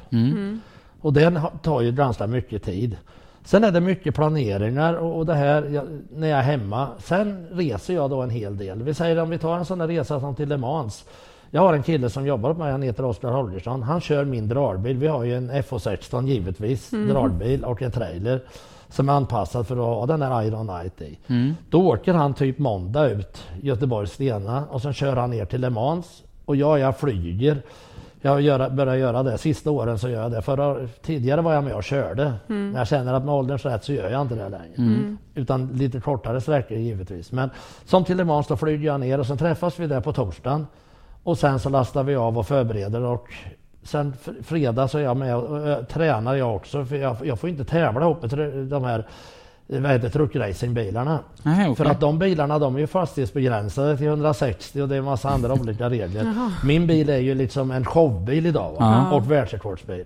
Och den tar ju ganska mycket tid. Sen är det mycket planeringar och, och det här jag, när jag är hemma. Sen reser jag då en hel del. Vi säger om vi tar en sån här resa som till Le Mans. Jag har en kille som jobbar med mig, han heter Oskar Holgersson. Han kör min dragbil. Vi har ju en FH16 givetvis, dragbil och en trailer som är anpassad för att ha den där Iron Knight i. Då åker han typ måndag ut Göteborg-Stena och sen kör han ner till Le Mans och jag, jag flyger. Jag gör, börjar göra det. Sista åren så gör jag det. Förra, tidigare var jag med och körde. Men jag känner att med ålderns rätt så gör jag inte det längre. Utan lite kortare sträckor givetvis. Men som till Le Mans då flyger jag ner och sen träffas vi där på torsdagen. Och sen så lastar vi av och förbereder och sen fr- fredag så är jag med och, och, ö, tränar jag också. För jag, jag får inte tävla ihop med de här vad heter truckracingbilarna. Okej. För att de bilarna de är ju fastighetsbegränsade till 160 och det är en massa andra olika regler. Min bil är ju liksom en showbil idag va? Och världsrekordsbil.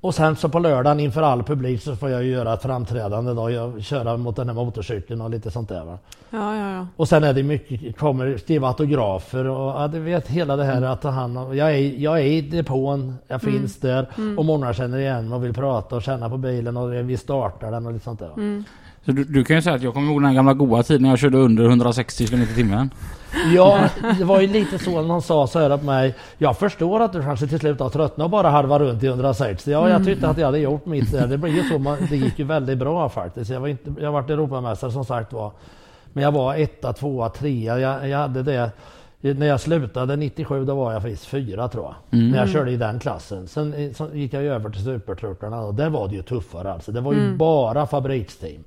Och sen så på lördagen inför all publik så får jag ju göra ett framträdande då. Jag köra mot den här motorcykeln och lite sånt där va. Ja, ja, ja. Och sen är det mycket, kommer skriva autografer och ja, du vet hela det här att ta hand om. Jag är, jag är i depån, jag finns där och många känner igen mig och vill prata och känna på bilen och vi startar den och lite sånt där. va. Så du, du kan ju säga att jag kommer ihåg den gamla goa tiden när jag körde under 160 km i timmen. Ja, det var ju lite så någon sa så här på mig. Jag förstår att du kanske till slut har tröttnat och bara harva runt i 160. Ja, jag tyckte att jag hade gjort mitt där. Det blir ju så. man- Det gick ju väldigt bra faktiskt. Jag var inte, jag varit Europamästare som sagt var. Men jag var etta, tvåa, trea. Jag, jag hade det. När jag slutade 97 då var jag faktiskt fyra tror jag. När jag körde i den klassen. Sen, eh, så gick jag över till supertruckarna och där var det ju tuffare alltså. Det var ju bara fabriksteam.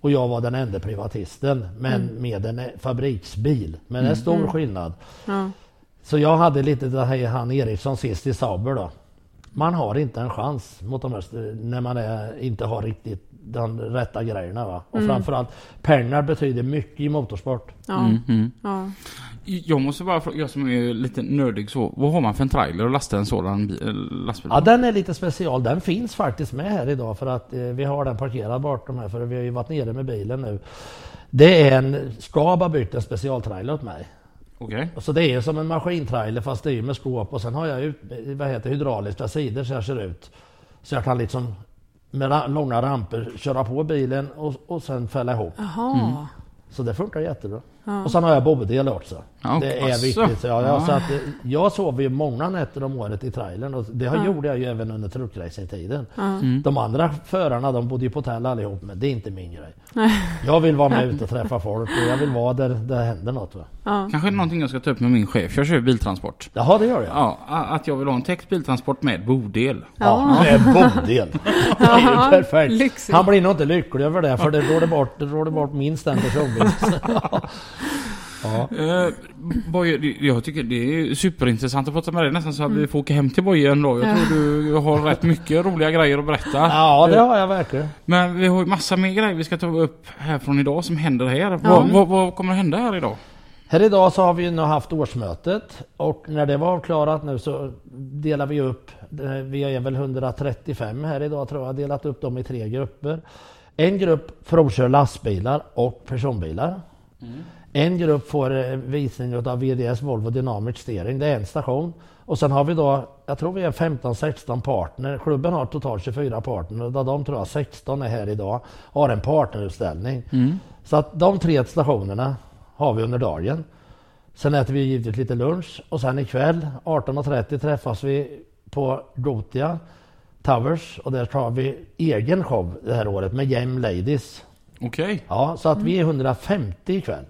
Och jag var den enda privatisten men med en fabriksbil. Men det är stor skillnad. ja. Så jag hade lite det här han Eriksson sist i Sauber då. Man har inte en chans mot de här, när man är, inte har riktigt de rätta grejerna. Va? Och framförallt pengar betyder mycket i motorsport. Ja. Mm, mm. ja. Jag måste bara fråga, jag som är lite nördig så. Vad har man för en trailer och lasta en sådan eh, lastbil Ja den är lite special. Den finns faktiskt med här idag för att eh, vi har den parkerad bortom här för vi har ju varit nere med bilen nu. Det är en, Skab har byggt en specialtrailer åt mig. Okej. Så det är ju som en maskintrailer fast det är ju med skåp och sen har jag ut, vad heter, hydrauliska sidor så jag ser ut. Så jag kan liksom med ra- långa ramper köra på bilen och, och sen fälla ihop. Jaha. Så det funkar jättebra. Ja. Och sen har jag bobdel också. Ja, det är asså. viktigt. Ja. jag, så att, eh, jag sover ju många nätter om året i trailern och det har, Ja. gjorde jag ju även under truckracingtiden. Ja. Mm. De andra förarna de bodde ju på hotell allihop men det är inte min grej. Jag vill vara med ute och träffa folk och jag vill vara där det händer något. Va? Ja. Kanske någonting jag ska ta upp med min chef. Jag kör biltransport. Jaha det gör jag. Ja, a- att jag vill ha en täckt biltransport med bodel. Ja, med bodel. Det är ju Ja, perfekt. lyxigt. Han blir nog inte lycklig över det för det råder bort, det råder bort minst en personbil. Ja. Uh, Boje, jag tycker det är superintressant att prata med dig. Nästan så att vi får åka hem till Boje en dag. Jag Ja. tror du har rätt mycket roliga grejer att berätta. ja, det har jag verkligen. Men vi har ju massa mer grejer vi ska ta upp här från idag som händer här. Vad, vad, vad kommer att hända här idag? Här idag så har vi nu haft årsmötet och när det var avklarat nu så delar vi upp, eh, vi är väl 135 här idag tror jag, delat upp dem i tre grupper. En grupp provkör lastbilar och personbilar. En grupp får eh, visning av VDS Volvo Dynamic Steering, det är en station. Och sen har vi då, jag tror vi är 15-16 partner. Klubben har totalt 24 partner och de tror jag 16 är här idag. Har en partnerutställning. Så att de tre stationerna har vi under dagen. Sen äter vi givetvis lite lunch och sen ikväll 18.30 träffas vi på Gotia Towers och där tar vi egen show det här året med Game Ladies. Okej. Ja, så att vi är 150 ikväll.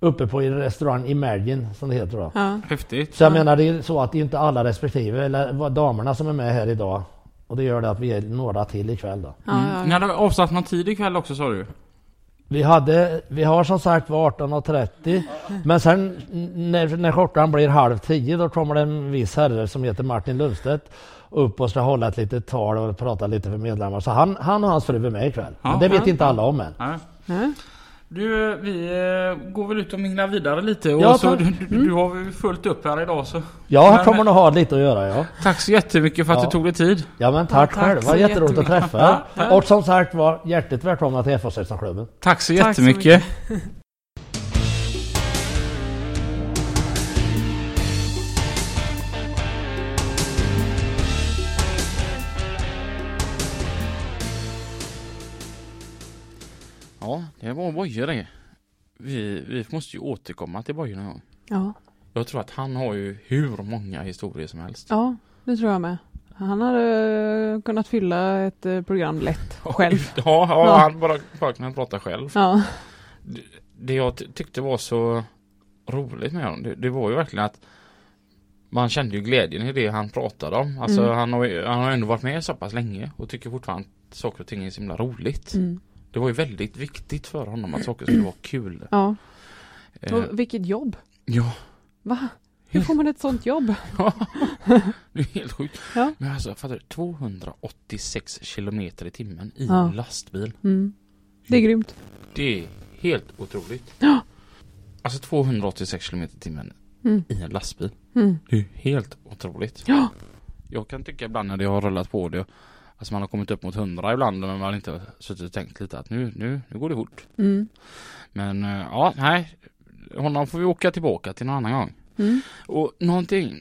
Uppe på restaurang Imagine som det heter då. Ja. Häftigt. Så jag menar det är så att det är inte alla respektive eller damerna som är med här idag. Och det gör det att vi är några till ikväll då. Ja, Mm. ja, Ni hade avsatt någon tid ikväll också sa du? Vi, hade, vi har som sagt var 18.30 men sen när, när klockan blir halv tio då kommer det en viss herre som heter Martin Lundstedt upp och ska hålla ett litet tal och prata lite för medlemmar. Så han, han och hans fru är med ikväll. Ja, men det vet ja. inte alla om än. Nej. Du, vi eh, går väl ut och minglar vidare lite och Ja, så du, du, du har väl fullt upp här idag så Ja, här Men- kommer nog ha lite att göra ja. Tack så jättemycket för att Ja. du tog dig tid. Ja men tack, Ja, tack själv. Vad jätteroligt att jättemycket. träffa Ja, er. Och som sagt var hjärtligt välkomna till FH16-klubben. Tack så Tack så jättemycket. Det var bojor det. Vi, vi måste ju återkomma till bojor någon gång. Ja. Jag tror att han har ju hur många historier som helst. ja, det tror jag med. Han hade eh, kunnat fylla ett eh, program lätt själv. Ja, ja, Ja. han bara, bara kunde prata själv. Ja. Det, det jag ty- tyckte var så roligt med honom, det, det var ju verkligen att man kände ju glädjen i det han pratade om. Alltså Mm. han, har, han har ändå varit med så pass länge och tycker fortfarande att saker och ting är så himla roligt. Mm. Det var ju väldigt viktigt för honom att saker skulle vara kul. ja. Eh, Och vilket jobb. ja, Va? Hur får man ett sånt jobb? det är helt sjukt. Ja. Men alltså, fattar du? 286 kilometer i timmen i Ja. en lastbil. Mm. Det är grymt. Det är helt otroligt. Ja. Alltså 286 kilometer i timmen Mm. i en lastbil. Mm. Det är helt otroligt. Ja. Jag kan tycka ibland när det har rullat på det Alltså man har kommit upp mot 100 ibland men man har inte suttit och tänkt lite att nu, nu, nu går det fort. Mm. Men eh, ja, nej. Honom får vi åka tillbaka till någon annan gång. Mm. Och någonting,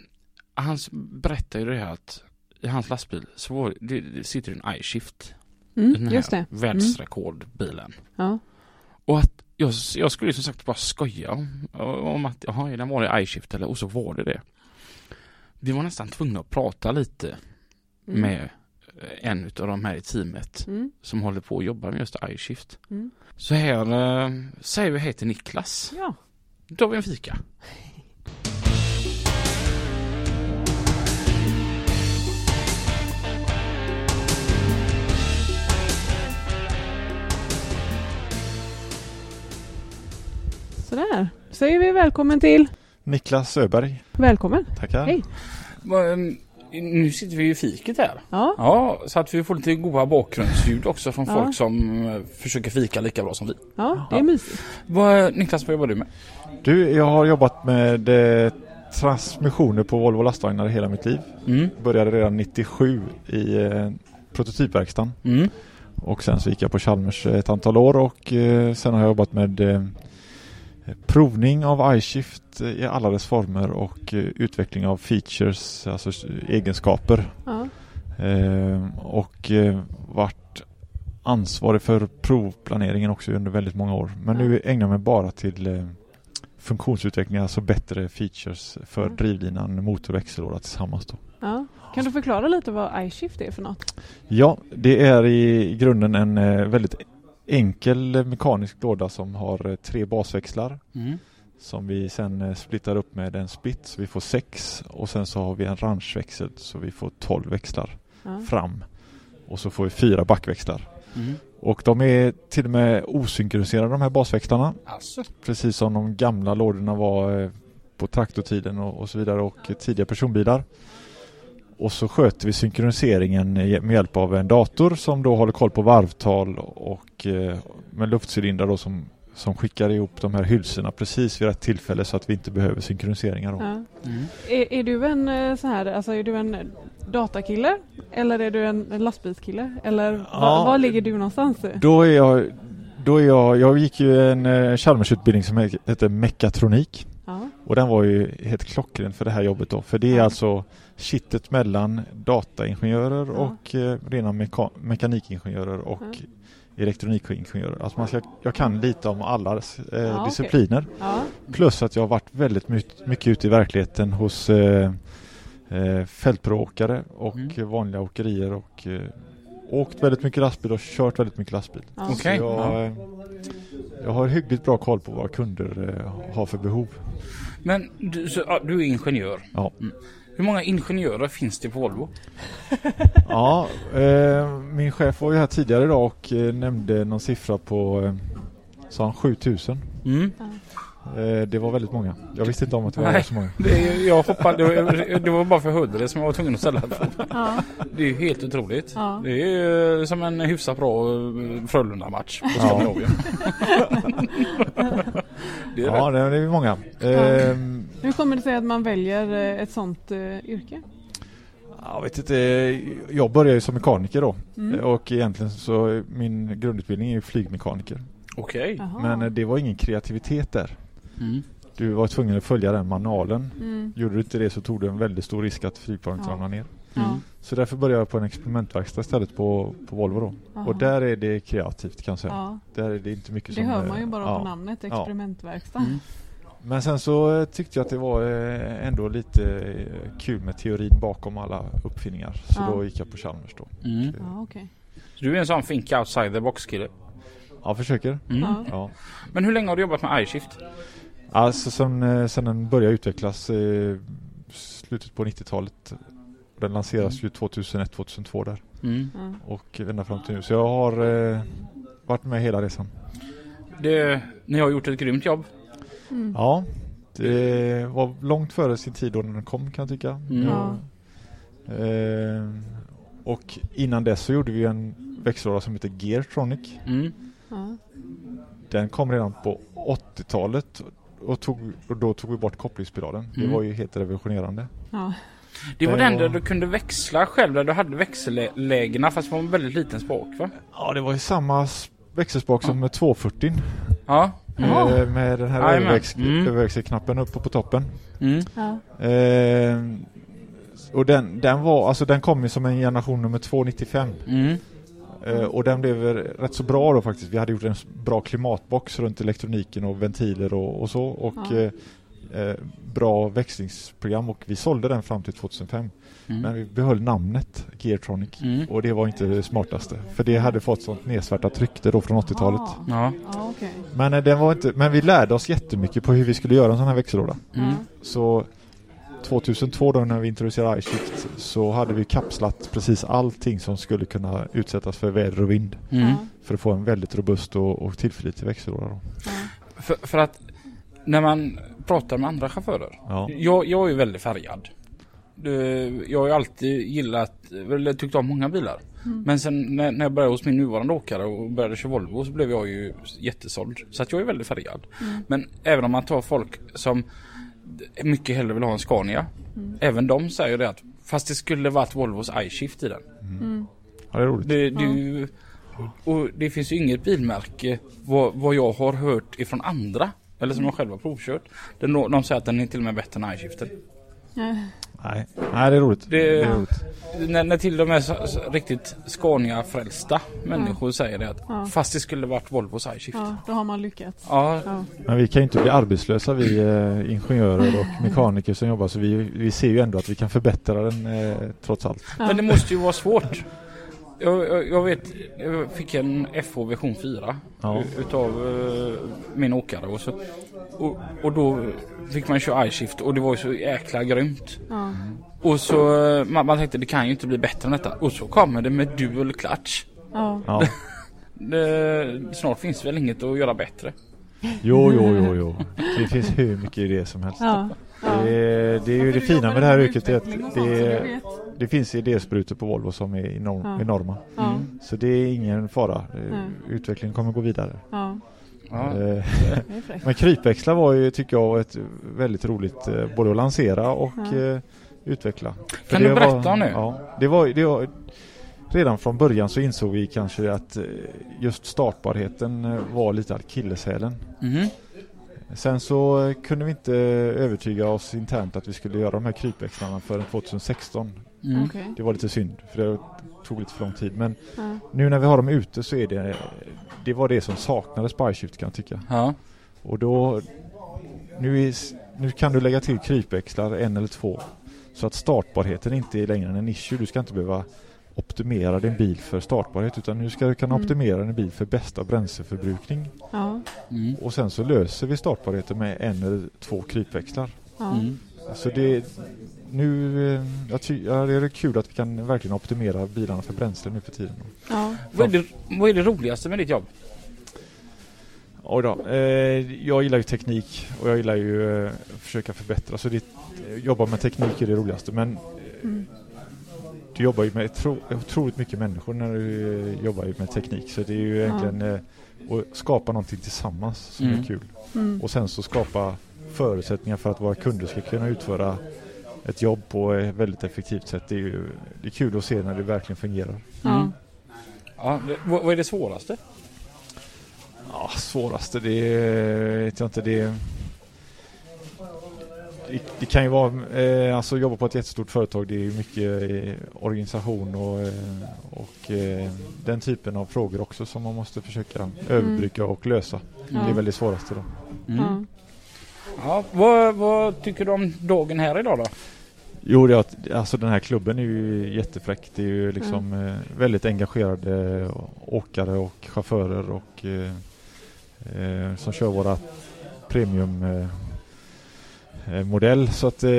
han berättar ju det här att i hans lastbil så var det, det sitter en iShift i den Mm. här Just det. världsrekordbilen. Ja. Och att jag, jag skulle ju som sagt bara skoja om, att jaha, den var det iShift eller och så var det det. Vi var nästan tvungna att prata lite Mm. med en utav de här i teamet Mm. som håller på att jobba med just iShift. Mm. Så här eh, säger vi hej till Niklas. Ja. Då tar vi en fika. Sådär. Säger vi välkommen till. Niklas Öberg, Välkommen. tackar. Hej. Nu sitter vi i fiket här. Ja. Ja, så att vi får lite goda bakgrundsljud också från Ja. folk som eh, försöker fika lika bra som vi. Ja, det är mysigt. Vad, Niklas, vad jobbar du med? Du, jag har jobbat med eh, transmissioner på Volvo lastvagnar hela mitt liv. Mm. Började redan 97 i eh, prototypverkstan Mm. och sen så gick jag på Chalmers ett antal år och eh, sen har jag jobbat med eh, provning av iShift i alla dess former och eh, utveckling av features, alltså egenskaper. Ja. Eh, och eh, varit ansvarig för provplaneringen också under väldigt många år. Men nu ägnar jag mig bara till eh, funktionsutveckling, alltså bättre features för Mm. drivlinan, motor och växellåda tillsammans. Då. ja. Kan du förklara lite vad iShift är för något? Ja, det är i grunden en väldigt enkel mekanisk låda som har eh, tre basväxlar Mm. som vi sen eh, splittar upp med en split så vi får sex och sen så har vi en ranchväxel så vi får tolv växlar Ja. fram och så får vi fyra backväxlar. Mm. Och de är till och med osynkroniserade de här basväxlarna. Alltså. Precis som de gamla lådorna var eh, på traktortiden och, och så vidare och tidiga personbilar. Och så sköter vi synkroniseringen i- med hjälp av en dator som då håller koll på varvtal och eh, med luftcylindrar då som, som skickar ihop de här hylsorna precis vid rätt tillfälle så att vi inte behöver synkroniseringar. Då. Ja. Mm. Är, är du en eh, så här, alltså är du en datakille? Eller är du en, lastbilskille? Eller Ja. var ligger du någonstans? Då är jag, då är jag, jag gick ju en eh, Chalmersutbildning som he- heter mekatronik. Och den var ju helt klockren för det här jobbet då. För det är Ja. alltså kittet mellan dataingenjörer Ja. och eh, rena meka- mekanikingenjörer och Ja. elektronikingenjörer. Alltså man ska, jag kan lite om alla eh, Ja, discipliner. Ja. Plus att jag har varit väldigt mycket, mycket ute i verkligheten hos eh, eh, fältpråkare och Mm. vanliga åkerier och eh, åkt väldigt mycket lastbil och kört väldigt mycket lastbil. Ja. Så Okej. jag, Ja. eh, jag har hyggligt bra koll på vad kunder eh, har för behov. Men du, så, ja, du är ingenjör. Ja. Mm. Hur många ingenjörer finns det på Volvo? Ja, eh, min chef var ju här tidigare idag och eh, nämnde någon siffra på eh, sa han 7000. Mm. Eh, det var väldigt många. Jag visste inte om att det var Nej. så många. Det, jag hoppade, det, var, det var bara för hundra som jag var tvungen att ställa frågan. Ja, Det är ju helt otroligt. Ja. Det är som en hyfsat bra eh, Frölunda-match på Ja. Skandinavien. det är Ja, det, det är många. Ehm, hur kommer det sig att man väljer eh, ett sånt yrke? Jag vet inte, jag började ju som mekaniker då Mm. och egentligen så min grundutbildning är ju flygmekaniker. Okej. Jaha. Men det var ingen kreativitet där. Mm. Du var tvungen att följa den manualen. Mm. Gjorde du inte det så tog du en väldigt stor risk att flygplanet Ja. ramlade ner. Ja. Så därför började jag på en experimentverkstad istället på, på Volvo då. Aha. Och där är det kreativt kan jag säga. Ja, Där är det inte mycket det som... hör eh, man ju bara ja. på namnet, experimentverkstad. Mm. Men sen så eh, tyckte jag att det var eh, ändå lite eh, kul med teorin bakom alla uppfinningar. Så Ja. då gick jag på Chalmers då. Mm. Ja. Så du är en sån think outside the box kille. Ja, försöker. Mm. Ja. Ja. Men hur länge har du jobbat med iShift? Alltså sen, eh, sen den började utvecklas i slutet på 90-talet. Den lanseras ju 2001-2002 där. Mm. Och ända fram till nu. Så jag har eh, varit med hela resan. Det, ni har gjort ett grymt jobb. Mm. Ja, det var långt före sin tid då den kom kan jag tycka. Mm. Ja. Eh, och innan dess så gjorde vi en växellåda som heter Geartronic. Mm. Ja. Den kom redan på 80-talet och, tog, och då tog vi bort kopplingspedalen. Det Mm. var ju helt revolutionerande. Ja. Det var Det den var- där du kunde växla själv, där du hade växellägena fast det var en väldigt liten spak va? Ja, det var ju samma växelspak som med 240 Ja. Jaha. med, med den här Jajamän. överväx- Mm. överväxelknappen uppe på toppen. Mm. Ja. Eh, och den, den var, alltså den kom ju som en generation nummer 295. Mm. Eh, och den blev rätt så bra då faktiskt. Vi hade gjort en bra klimatbox runt elektroniken och ventiler och, och så. Och Ja. eh, eh, bra växlingsprogram och vi sålde den fram till 2005. Mm. Men vi behöll namnet Geartronic. Mm. Och det var inte det smartaste. För det hade fått sånt nedsvärtat rykte då från 80-talet. Ah. Ja. Ja, okej. Men, eh, den var inte, men vi lärde oss jättemycket på hur vi skulle göra en sån här växellåda. Mm. Så 2002 då när vi introducerade iShift så hade vi kapslat precis allting som skulle kunna utsättas för väder och vind. Mm. För att få en väldigt robust och, och tillförlitlig växellåda. Ja. För, för att när man pratar med andra chaufförer. Ja. Jag, jag är ju väldigt färgad. Jag har ju alltid gillat, eller tyckt om många bilar. Mm. Men sen när, när jag började hos min nuvarande åkare och började köra Volvo så blev jag ju jättesåld. Så att jag är väldigt färgad. Mm. Men även om man tar folk som mycket hellre vill ha en Scania. Mm. Även de säger det att fast det skulle varit Volvos iShift i den. Mm. ja, det är roligt. Det, det, ju- och det finns ju inget bilmärke vad, vad jag har hört ifrån andra. Eller som jag själv har provkört. Nå- de säger att den är till och med bättre än iShiften. Nej. Nej, det är roligt. Det- Det är roligt. När, när till och med så, så, riktigt Scania-frälsta människor säger det att Ja. fast det skulle varit Volvos iShift. Ja. ja, då har man lyckats. Ja, Ja. Men vi kan ju inte bli arbetslösa vi eh, ingenjörer och mekaniker som jobbar så vi, vi ser ju ändå att vi kan förbättra den eh, trots allt. Ja. Men det måste ju vara svårt. Jag, jag, vet, jag fick en FH version 4 Ja. utav eh, min åkare och, så, och, och då fick man köra iShift och det var ju så jäkla grymt. Ja. Och så eh, man, man tänkte det kan ju inte bli bättre än detta. Och så kommer det med dual clutch. Ja. Ja. Det, snart finns väl inget att göra bättre. Jo, jo, jo, jo. Det finns hur mycket idéer som helst. Ja. Ja. Det, är, det är ju det fina med det här yrket det, vet. Det finns idésprutor på Volvo som är enorm, Ja. enorma. Ja. Så det är ingen fara. Nej. Utvecklingen kommer gå vidare. Ja. Eh. Men krypväxlar var ju, tycker jag, var ett väldigt roligt eh, både att lansera och Ja. utveckla. För Kan det du var- berätta om det? Ja, det var, det var Redan från början så insåg vi kanske att just startbarheten var lite akilleshälen. Mhm. Sen så kunde vi inte övertyga oss internt att vi skulle göra de här krypväxlarna förrän 2016. Mm. Okej. Det var lite synd för det tog lite för lång tid. Men Ja. nu när vi har dem ute så är det Det var det som saknades på iShift kan jag tycka. Ja. Och då nu, är, nu kan du lägga till krypväxlar en eller två. Så att startbarheten inte är längre än en issue. Du ska inte behöva optimera din bil för startbarhet utan nu ska du kunna Mm. optimera din bil för bästa bränsleförbrukning. Ja. Mm. Och sen så löser vi startbarheten med en eller två krypväxlar. Ja. Mm. Så det nu, eh, jag ty, ja, det är kul att vi kan verkligen optimera bilarna för bränsle nu för tiden. Ja. Vad, är det, vad är det roligaste med ditt jobb? Oj då. Eh, jag gillar ju teknik och jag gillar ju eh, försöka förbättra. Så det, eh, jobba med teknik är det roligaste. Men eh, Mm. du jobbar ju med tro, otroligt mycket människor när du eh, jobbar ju med teknik. Så det är ju egentligen eh, att skapa någonting tillsammans som Mm. är kul. Mm. Och sen så skapa förutsättningar för att våra kunder ska kunna utföra ett jobb på ett väldigt effektivt sätt. Det är ju det är kul att se när det verkligen fungerar. Ja. Mm. Ja, det, vad, är det svåraste? Ja, svåraste det vet jag inte. Det, det, det kan ju vara, eh, alltså jobba på ett jättestort företag det är ju mycket eh, organisation och, eh, och eh, den typen av frågor också som man måste försöka överbrygga och lösa. Ja. Det är väl det svåraste då. Mm. Ja. Ja, vad, vad tycker du om dagen här idag då? Jo, det alltså den här klubben är ju jättefräck. Det är ju liksom eh, väldigt engagerade åkare och chaufförer och eh, eh, som kör våra premium eh, eh, modell. Så att eh,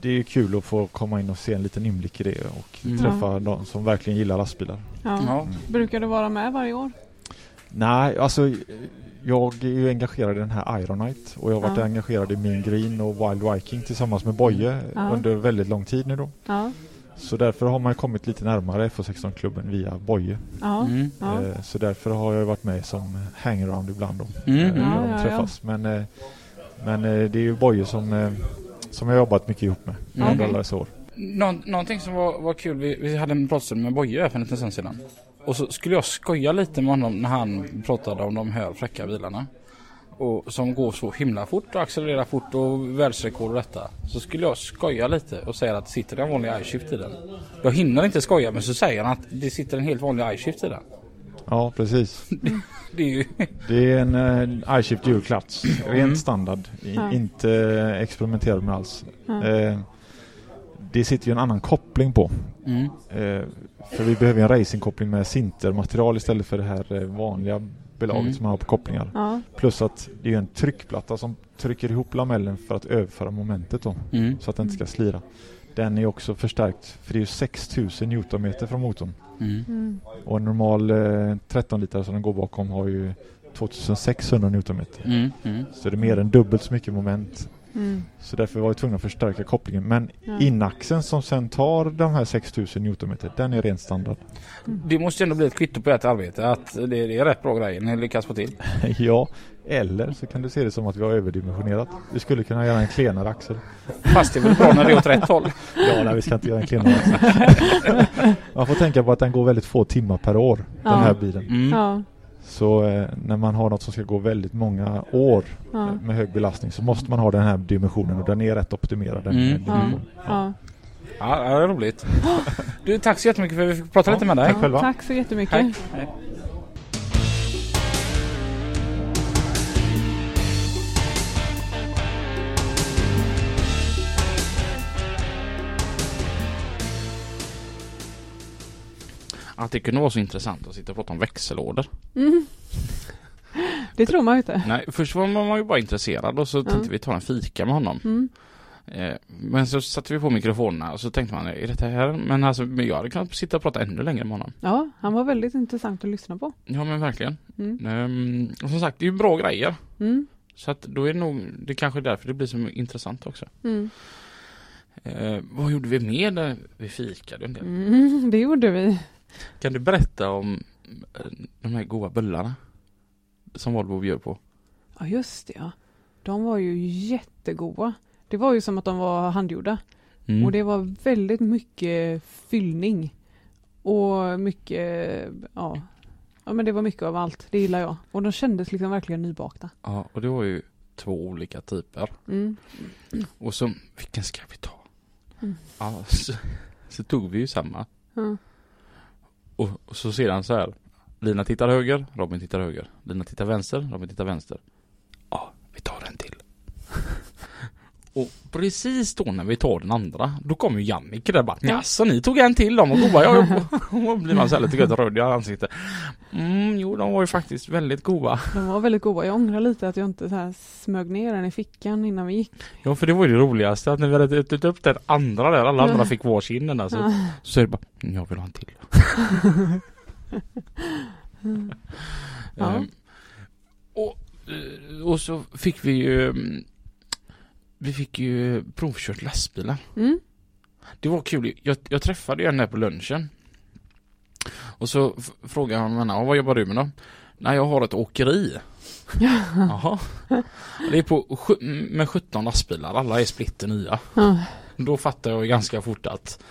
det är ju kul att få komma in och se en liten inblick i det och Mm. träffa de som verkligen gillar lastbilar. Ja. Ja. Brukar du vara med varje år? Nej, alltså jag är ju engagerad i den här Ironite och jag har varit Ja. engagerad i Mean Green och Wild Viking tillsammans med Boje Ja. under väldigt lång tid nu då. Ja. Så därför har man kommit lite närmare FH16-klubben via Boje. Ja. Mm. Ja. Eh, Så därför har jag varit med som hangaround ibland då. Mm. eh, när Ja, de ja, ja. träffas. Men, eh, men eh, det är ju Boje som, eh, som jag har jobbat mycket ihop med Mm. under alla dessa år. Nå, någonting som var, var kul, vi, vi hade en pratstund med Boje för en liten stund sedan. Och så skulle jag skoja lite med honom när han pratade om de här fräcka bilarna. Och som går så himla fort och accelererar fort och världsrekord och detta. Så skulle jag skoja lite och säga att det sitter en vanlig iShift i den. Jag hinner inte skoja men så säger han att det sitter en helt vanlig iShift i den. Ja, precis. Det är ju... Det är en eh, iShift Dual Clutch. Rent Mm. standard. I, Ja. Inte experimenterad med alls. Ja. Eh, det sitter ju en annan koppling på. Mm. Eh, för vi behöver en racingkoppling med sintermaterial istället för det här eh, vanliga belaget Mm. som man har på kopplingar. Ja. Plus att det är en tryckplatta som trycker ihop lamellen för att överföra momentet då. Mm. Så att den inte ska slira. Den är också förstärkt för det är ju 6000 Newtonmeter från motorn. Mm. Mm. Och en normal eh, 13 liter som den går bakom har ju 2600 Newtonmeter. Mm. Mm. Så det är mer än dubbelt så mycket moment. Mm. Så därför var vi tvungna att förstärka kopplingen. Men Ja. inaxeln som sen tar de här 6000 Newtonmeter, den är rent standard. Det måste ju ändå bli ett kvitto på ert arbete att det, det är rätt bra grejer ni lyckas få till. ja, eller så kan du se det som att vi har överdimensionerat. Vi skulle kunna göra en klenare axel. Fast det är väl bra när det är åt rätt håll. Ja, nej, vi ska inte göra en klenare axel. Man får tänka på att den går väldigt få timmar per år, Ja. den här bilen. Mm. Ja. Så eh, när man har något som ska gå väldigt många år Ja. eh, med hög belastning så måste man ha den här dimensionen och den är rätt optimerad. Den Mm. Ja. Ja. Ja, det är roligt. Du, tack så jättemycket för att vi fick prata lite med dig. tack själva. Tack så jättemycket. Hej. Att det kunde vara så intressant att sitta och prata om växellådor. Mm. Det tror man ju inte. Nej, först var man ju bara intresserad och så tänkte Ja. vi ta en fika med honom. Mm. Eh, men så satte vi på mikrofonerna och så tänkte man, är detta här? Men alltså, jag hade kunnat sitta och prata ännu längre med honom. Ja, han var väldigt intressant att lyssna på. Ja men verkligen. Mm. Ehm, och som sagt, det är ju bra grejer. Mm. Så att då är det nog, det kanske är därför det blir så intressant också. Mm. Eh, vad gjorde vi mer där vi fikade en del? Mm. Det gjorde vi. Kan du berätta om eh, de här goda bullarna? Som Volvo bjöd på. Ja, just det ja. De var ju jättegoda. Det var ju som att de var handgjorda. Mm. Och det var väldigt mycket fyllning. Och mycket, ja. Ja men det var mycket av allt. Det gillar jag. Och de kändes liksom verkligen nybakta. Ja, och det var ju två olika typer. Mm. Och så, vilken ska vi ta? Mm. Ja, så, så tog vi ju samma. Och, och så han så här. Lina tittar höger, Robin tittar höger. Lina tittar vänster, Robin tittar vänster. Ja, vi tar en till och precis då när vi tar den andra, då kommer ju Jannik där bara Jaså, ni tog en till dem och goda? Ja, och då blir man så här lite gött röd i ansiktet. Mm, jo, de var ju faktiskt väldigt goda. De var väldigt goda. Jag ångrar lite att jag inte så här smög ner den i fickan innan vi gick. Ja, för det var ju det roligaste att när vi hade ätit upp den andra där, alla andra fick varsin den där, så, så är det bara, "Mm, jag vill ha en till. Ja. Ehm, och så fick vi ju mm, Vi fick ju provkört lastbilar. Mm. Det var kul. Jag, jag träffade ju en där på lunchen. Och så frågade han henne, "Ja, vad jobbar du med då? Nej, jag har ett åkeri. Jaha. Det är på med 17 lastbilar, alla är splitter nya. Ja. Då fattar jag ganska fort att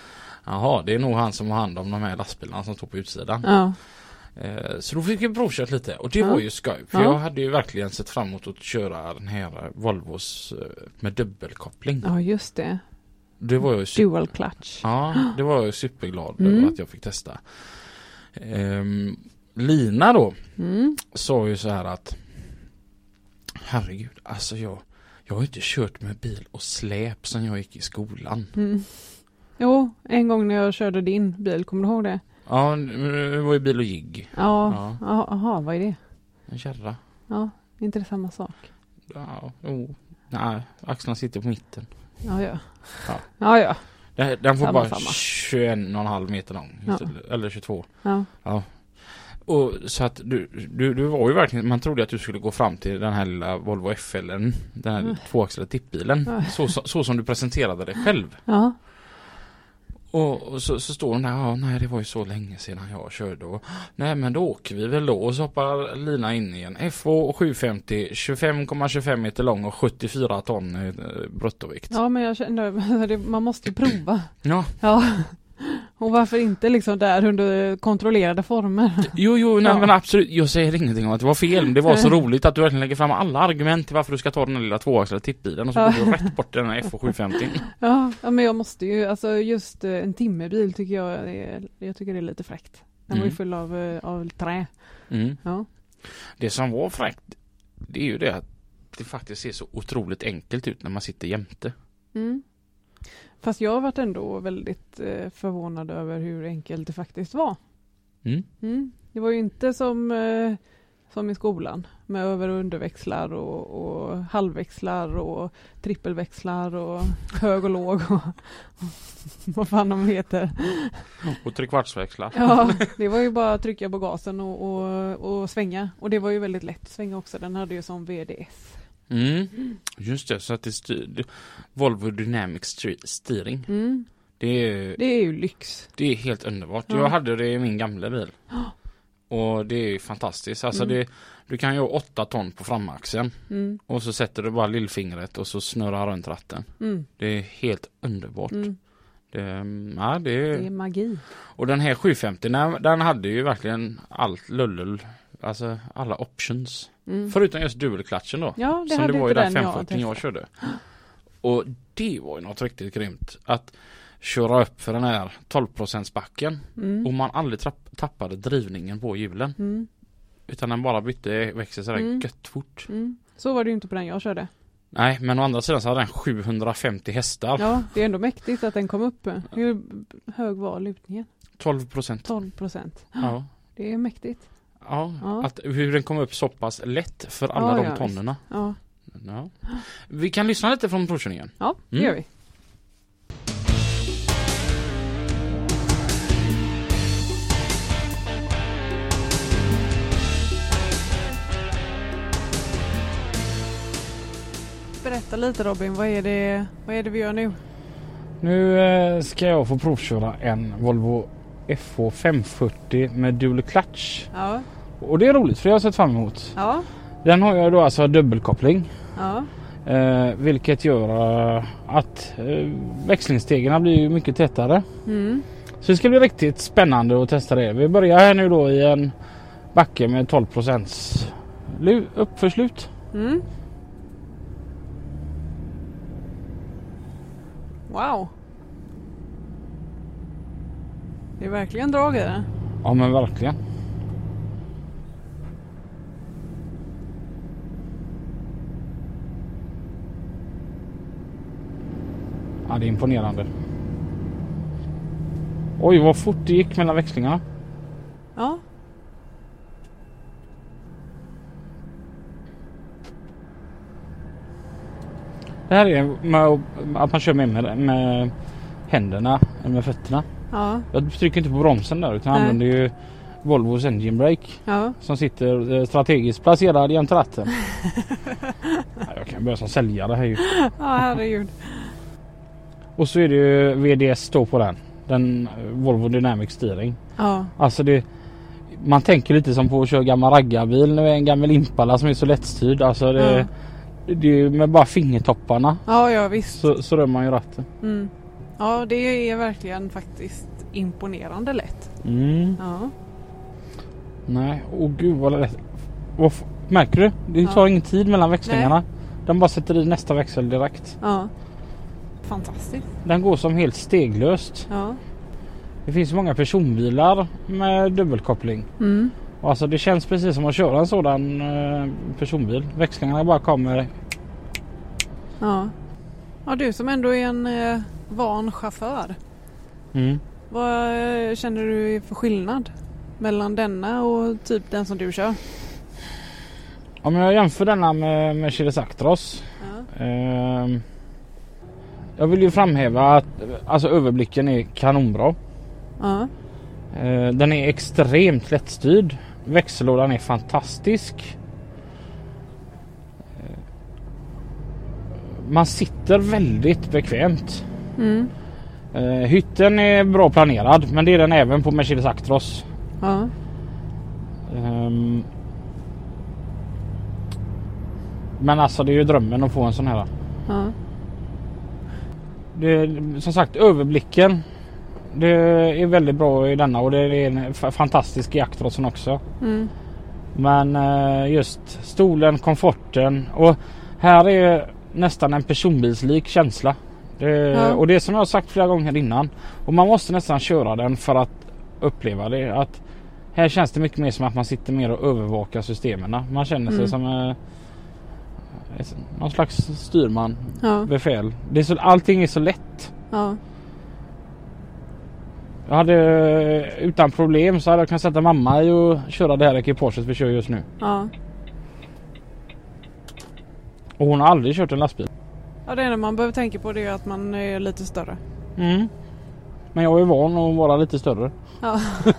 Jaha, det är nog han som har hand om de här lastbilarna som står på utsidan. Ja. Eh, Så då fick vi provkört lite och det Ja. var ju skoj. För Ja. jag hade ju verkligen sett fram emot att köra den här Volvos eh, med dubbelkoppling. ja, just det. Det var jag ju super, Dual clutch. ja, det var jag superglad Mm. över att jag fick testa. Ehm, Lina då Mm. sa ju så här att Herregud, alltså jag Jag har inte kört med bil och släp sedan jag gick i skolan. Mm. Jo, en gång när jag körde din bil, kommer du ihåg det? Ja, det var ju bil och jigg. Ja. Ja. Ja. Vad är det? En kärra. Ja, inte det samma sak? Ja, jo. Nej, axlarna sitter på mitten. Ja, ja. Ja. Ja, ja. Den, den får Samma, bara samma. 21,5 meter lång. Ja. Eller 22. ja. Och så att du, du, du var ju verkligen, man trodde att du skulle gå fram till den här lilla Volvo FL, den här Mm. tvåaxlade tippbilen. Ja. Så, så, så som du presenterade dig själv. Ja. Och, och så, så står hon där, ja nej det var ju så länge sedan jag körde och nej men då åker vi väl då och så hoppar Lina in i en FH 750 25,25 meter lång och 74 ton eh, bruttovikt. ja, men jag det- man måste ju prova. Ja, Ja. Och varför inte liksom där under kontrollerade former? jo jo nej Ja. men absolut, jag säger ingenting om att det var fel, men det var så roligt att du verkligen lägger fram alla argument till varför du ska ta den här lilla tvåaxlade tippbilen och så Ja. går du rätt bort den här FH 750. Ja, ja, men jag måste ju, alltså just eh, en timmerbil tycker jag är, jag tycker det är lite fräckt. Den var ju Mm. full av, eh, av trä. Mm. Ja. Det som var fräckt, det är ju det att det faktiskt ser så otroligt enkelt ut när man sitter jämte. Mm. Fast jag har varit ändå väldigt eh, förvånad över hur enkelt det faktiskt var. Mm. Mm. Det var ju inte som, eh, som i skolan med över och underväxlar och, och halvväxlar och trippelväxlar och hög och låg och vad fan de heter. Och trekvartsväxlar. Ja, det var ju bara att trycka på gasen och, och, och svänga. Och det var ju väldigt lätt att svänga också. Den hade ju som VDS. Mm. Just det, så att det styr, Volvo Dynamic Steering. Mm. Det är, Det är ju lyx. det är helt underbart. Ja. Jag hade det i min gamla bil. Och det är fantastiskt. Alltså Mm. det, du kan ju ha 8 ton på framaxeln. Mm. Och så sätter du bara lillfingret och så snurrar runt ratten. Mm. Det är helt underbart. Mm. Det, ja, det är, Det är magi. Och den här 750 den, den hade ju verkligen allt lullull. Alltså alla options. Mm. Förutom just dubbelklatschen då. Ja, det som det var i den den jag 540 jag, testade. körde. Och det var ju något riktigt grymt. Att köra upp för den här 12 backen Mm. och man aldrig tappade drivningen på hjulen. Mm. Utan den bara bytte växel sådär Mm. gött fort. Mm. Så var det ju inte på den jag körde. Nej men å andra sidan så hade den 750 hästar. Ja, det är ändå mäktigt att den kom upp. Hur hög var lutningen? 12 procent. 12 procent. Ja. Det är mäktigt. Ja, Ja. Att, hur den kom upp så pass lätt för alla Ja, de ja, tonnerna. Ja, Ja. Vi kan lyssna lite från provkörningen. ja det Mm. gör vi. Berätta lite Robin, vad är det, vad är det vi gör nu? Nu eh, ska jag få provköra en Volvo FH 540 med dual clutch. Ja, Och det är roligt för det har jag sett fram emot. ja, Den har jag då alltså dubbelkoppling. ja, Eh, vilket gör eh, att eh, växlingsstegen blir mycket tätare. mm, Så det ska bli riktigt spännande att testa det. Vi börjar här nu då i en backe med 12 procents uppförslut. mm. Wow. Det är verkligen drag i det. Ja men verkligen. Ja det är imponerande. Oj vad fort det gick mellan växlingarna. Ja, Det här är med att man kör med, med, med händerna eller med fötterna. Ja, Jag trycker inte på bromsen där utan Nej. använder ju Volvos Engine Brake Ja. som sitter eh, strategiskt placerad jämte ratten. Ja, jag kan börja som säljare här ju. Ja, herregud. Och så är det ju VDS då på den. Den eh, Volvo Dynamic Steering. Ja. Alltså det man tänker lite som på att köra gammal raggarbil nu en gammal Impala som är så lättstyrd. Alltså det, det är med bara fingertopparna Ja, ja visst. så, så rör man ju ratten. Mm. Ja, det är verkligen faktiskt imponerande lätt. Mm. Ja. Nej, åh gud vad lätt. Vad f- Märker du? Det Ja. tar ingen tid mellan växlingarna. Den bara sätter i nästa växel direkt. ja. Fantastiskt. Den går som helt steglöst. Ja. Det finns många personbilar med dubbelkoppling. Mm. Och Alltså det känns precis som att köra en sådan eh, personbil. Växlingarna bara kommer. Ja. Ja, du som ändå är en eh, van chaufför. Mm. Vad eh, känner du för skillnad mellan denna och typ den som du kör? Om jag jämför denna med Mercedes Actros. Ja. ehm, jag vill ju framhäva att eh, alltså, överblicken är kanonbra. Ja. Eh, den är extremt lättstyrd. Växellådan är fantastisk. Eh, Man sitter väldigt bekvämt. Mm. Eh, hytten är bra planerad men det är den även på Mercedes Actros. Ja. Ehm, men alltså det är ju drömmen att få en sån här. Ja. Det, som sagt överblicken. Det är väldigt bra i denna och det är en fantastisk i Actrosen också. Mm. Men eh, just stolen, komforten och här är nästan en personbilslik känsla. Det, Ja. Och det är som jag har sagt flera gånger innan. Och man måste nästan köra den för att uppleva det. Att här känns det mycket mer som att man sitter mer och övervakar systemen. Man känner sig Mm. som eh, någon slags styrman, Ja. befäl. Det är så, allting är så lätt. Ja. Jag hade eh, utan problem så hade jag kunnat sätta mamma i och köra det här ekipaget vi kör just nu. Ja. Och hon har aldrig kört en lastbil. Ja, det enda man behöver tänka på det är att man är lite större. Mm. Men jag är van att vara lite större. Ja.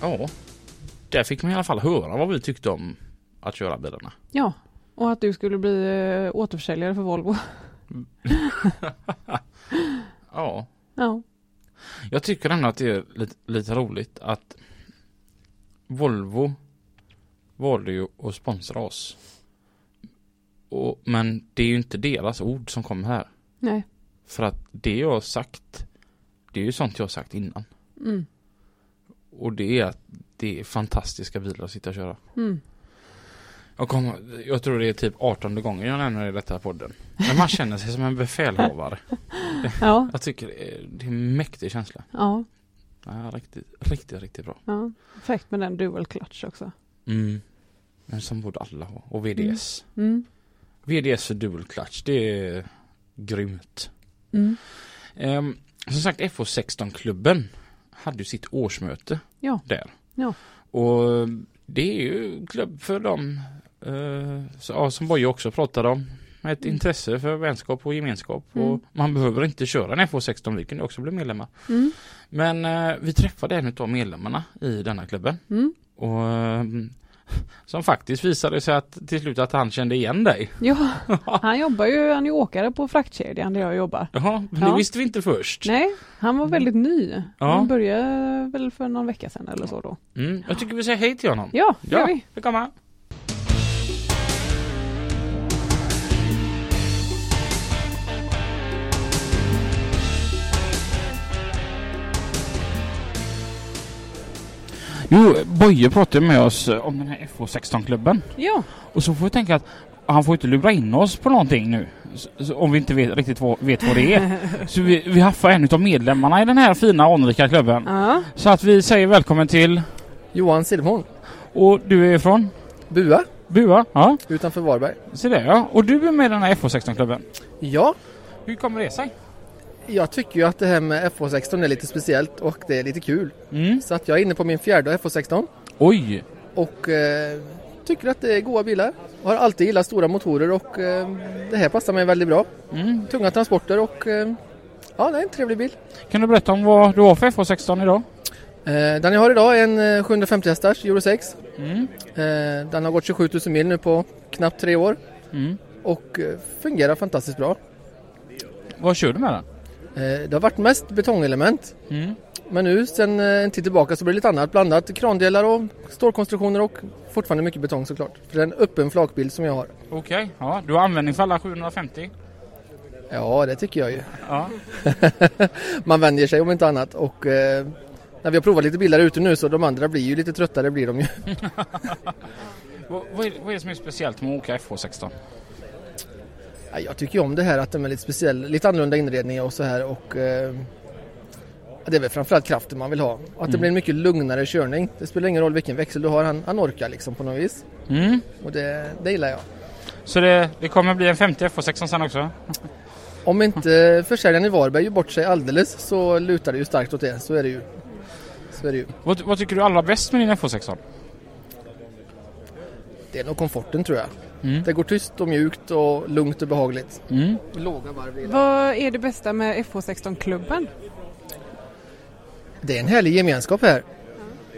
Ja. Där fick man i alla fall höra vad vi tyckte om att köra bilarna. ja. Och att du skulle bli eh, återförsäljare för Volvo. Ja. Ja. Jag tycker ändå att det är lite, lite roligt att Volvo valde ju att sponsra oss. Och, men det är ju inte deras ord som kommer här. Nej. För att det jag har sagt, det är ju sånt jag har sagt innan. Mm. Och det är att det är fantastiska bilar att sitta och köra. Mm. Jag, kommer, jag tror det är typ 18 gången jag nämner det i detta podden. Men man känner sig som en befälhavare. Ja. Jag tycker det är, en mäktig känsla. Ja. Ja, riktigt, riktigt, riktigt bra. ja. Perfekt med den dual clutch också. Mm. Men som borde alla ha. Och VDS. Mm. VDS för dual clutch, det är grymt. Mm. Ehm, som sagt FH16-klubben hade ju sitt årsmöte Ja. där. Ja. Och det är ju klubb för eh, så, ja, som Boje också pratade om. Med ett Mm. intresse för vänskap och gemenskap. Mm. Och man behöver inte köra en FH16, vi ju också bli medlemmar. Mm. Men eh, vi träffade en av medlemmarna i denna klubben. Mm. Och eh, som faktiskt visade sig att till slut att han kände igen dig. Ja, han jobbar ju, han är åkare på fraktkedjan där jag jobbar. Jaha, men Ja. det visste vi inte först. Nej, han var väldigt ny. Ja. Han började väl för någon vecka sedan eller så då. Mm, jag tycker vi säger hej till honom. Ja, det gör vi. Välkomna. Jo, Boje pratade med oss eh, om den här FH16-klubben. Ja, Och så får vi tänka att han får inte lura in oss på någonting nu. Så, så, om vi inte vet, riktigt vad, vet vad det är. så vi, vi haffar en av medlemmarna i den här fina anrika klubben. ja. Så att vi säger välkommen till... Johan Silverholm, Och du är ifrån? Bua Bua? Ja, utanför Varberg. se det ja. Och du är med i den här FH16-klubben. Ja, Hur kommer det sig? Jag tycker ju att det här med FH16 är lite speciellt och det är lite kul. Mm. Så att jag är inne på min fjärde FH16. Oj! och eh, tycker att det är goda bilar. Har alltid gillat stora motorer och eh, det här passar mig väldigt bra. Mm. Tunga transporter och eh, ja, det är en trevlig bil. Kan du berätta om vad du har för FH16 idag? Eh, den jag har idag är en eh, 750 hästars Euro 6. Mm. Eh, den har gått 27 000 mil nu på knappt tre år Mm. och eh, fungerar fantastiskt bra. Vad kör du med den? Eh, det har varit mest betongelement Mm. men nu sen eh, en tid tillbaka så blir det lite annat blandat. Krandelar och stålkonstruktioner och fortfarande mycket betong såklart. För det är en öppen flakbil som jag har. Okej, ja. Du har användning för alla 750? Ja, det tycker jag ju. Ja. Man vänjer sig om inte annat och eh, när vi har provat lite bilar ute nu så de andra blir ju lite tröttare blir de ju. Vad, vad, är, vad är det som är speciellt med att åka FH16? Ja, Jag tycker ju om det här att de är lite speciell, lite annorlunda inredning och så här och eh, det är väl framförallt kraften man vill ha. Och att det Mm. blir en mycket lugnare körning. Det spelar ingen roll vilken växel du har, han, han orkar liksom på något vis. Mm. Och det, det gillar jag. Så det, det kommer bli en 50 FH16 sen också? Om inte försäljaren i Varberg gör bort sig alldeles så lutar det ju starkt åt det. Så är det ju. Så är det ju. Vad, vad tycker du allra bäst med din FH16? Det är nog komforten tror jag. Mm. Det går tyst och mjukt och lugnt och behagligt. Mm. Låga varv. Vad är det bästa med FH16-klubben? Det är en härlig gemenskap här.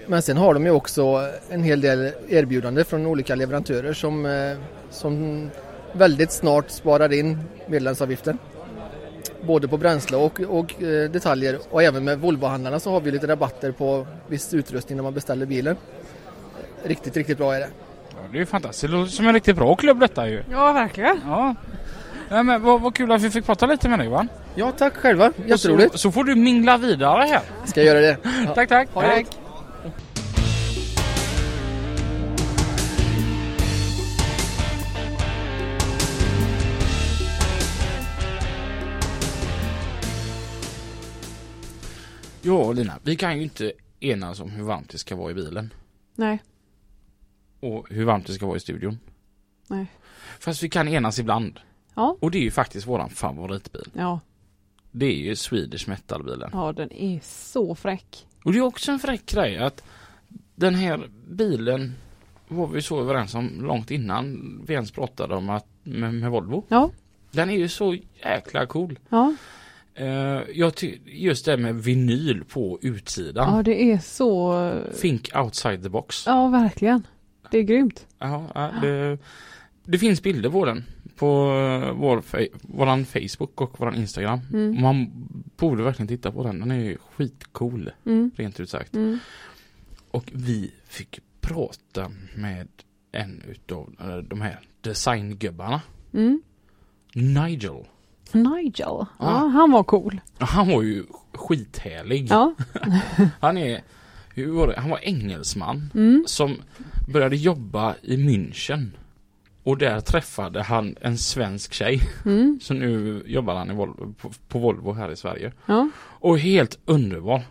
Men sen har de ju också en hel del erbjudande från olika leverantörer som, eh, som väldigt snart sparar in medlemsavgiften. Både på bränsle och, och eh, detaljer och även med Volvohandlarna så har vi lite rabatter på viss utrustning när man beställer bilen. Riktigt, riktigt bra är det. Det är ju fantastiskt. Det låter som en riktigt bra klubb detta ju. Ja, verkligen. Ja. Nej, men vad, vad kul att vi fick prata lite med dig Johan. Ja, tack själva. Jätteroligt. Så, så får du mingla vidare här. Ska jag göra det. Ja. Tack, tack. Ha gott. Ja, Lina. Vi kan ju inte enas om hur varmt det ska vara i bilen. Nej. Och hur varmt det ska vara i studion. Nej. Fast vi kan enas ibland. Ja. Och det är ju faktiskt våran favoritbil. Ja, Det är ju Swedish Metal-bilen. ja den är så fräck. Och det är också en fräck grej att den här bilen var vi så överens om långt innan vi ens pratade om att med, med Volvo. Ja. Den är ju så jäkla cool. Ja, Uh, jag just det med vinyl på utsidan. ja det är så... Think outside the box. Ja, verkligen. Det är grymt. Ja, det, det finns bilder på den på eh, vår, våran Facebook och våran Instagram. Mm. Man borde verkligen titta på den. Den är skitcool, Mm. rent ut sagt. Mm. Och vi fick prata med en utav eh, de här designgubbarna. Mm. Nigel. Nigel. Ja, Ja. han var cool. Han var ju skithärlig. Ja. Han är, hur var det? Han var engelsman Mm. som började jobba i München. Och där träffade han en svensk tjej. Mm. Så nu jobbar han Volvo, på, på Volvo här i Sverige. Ja. Och helt underbar.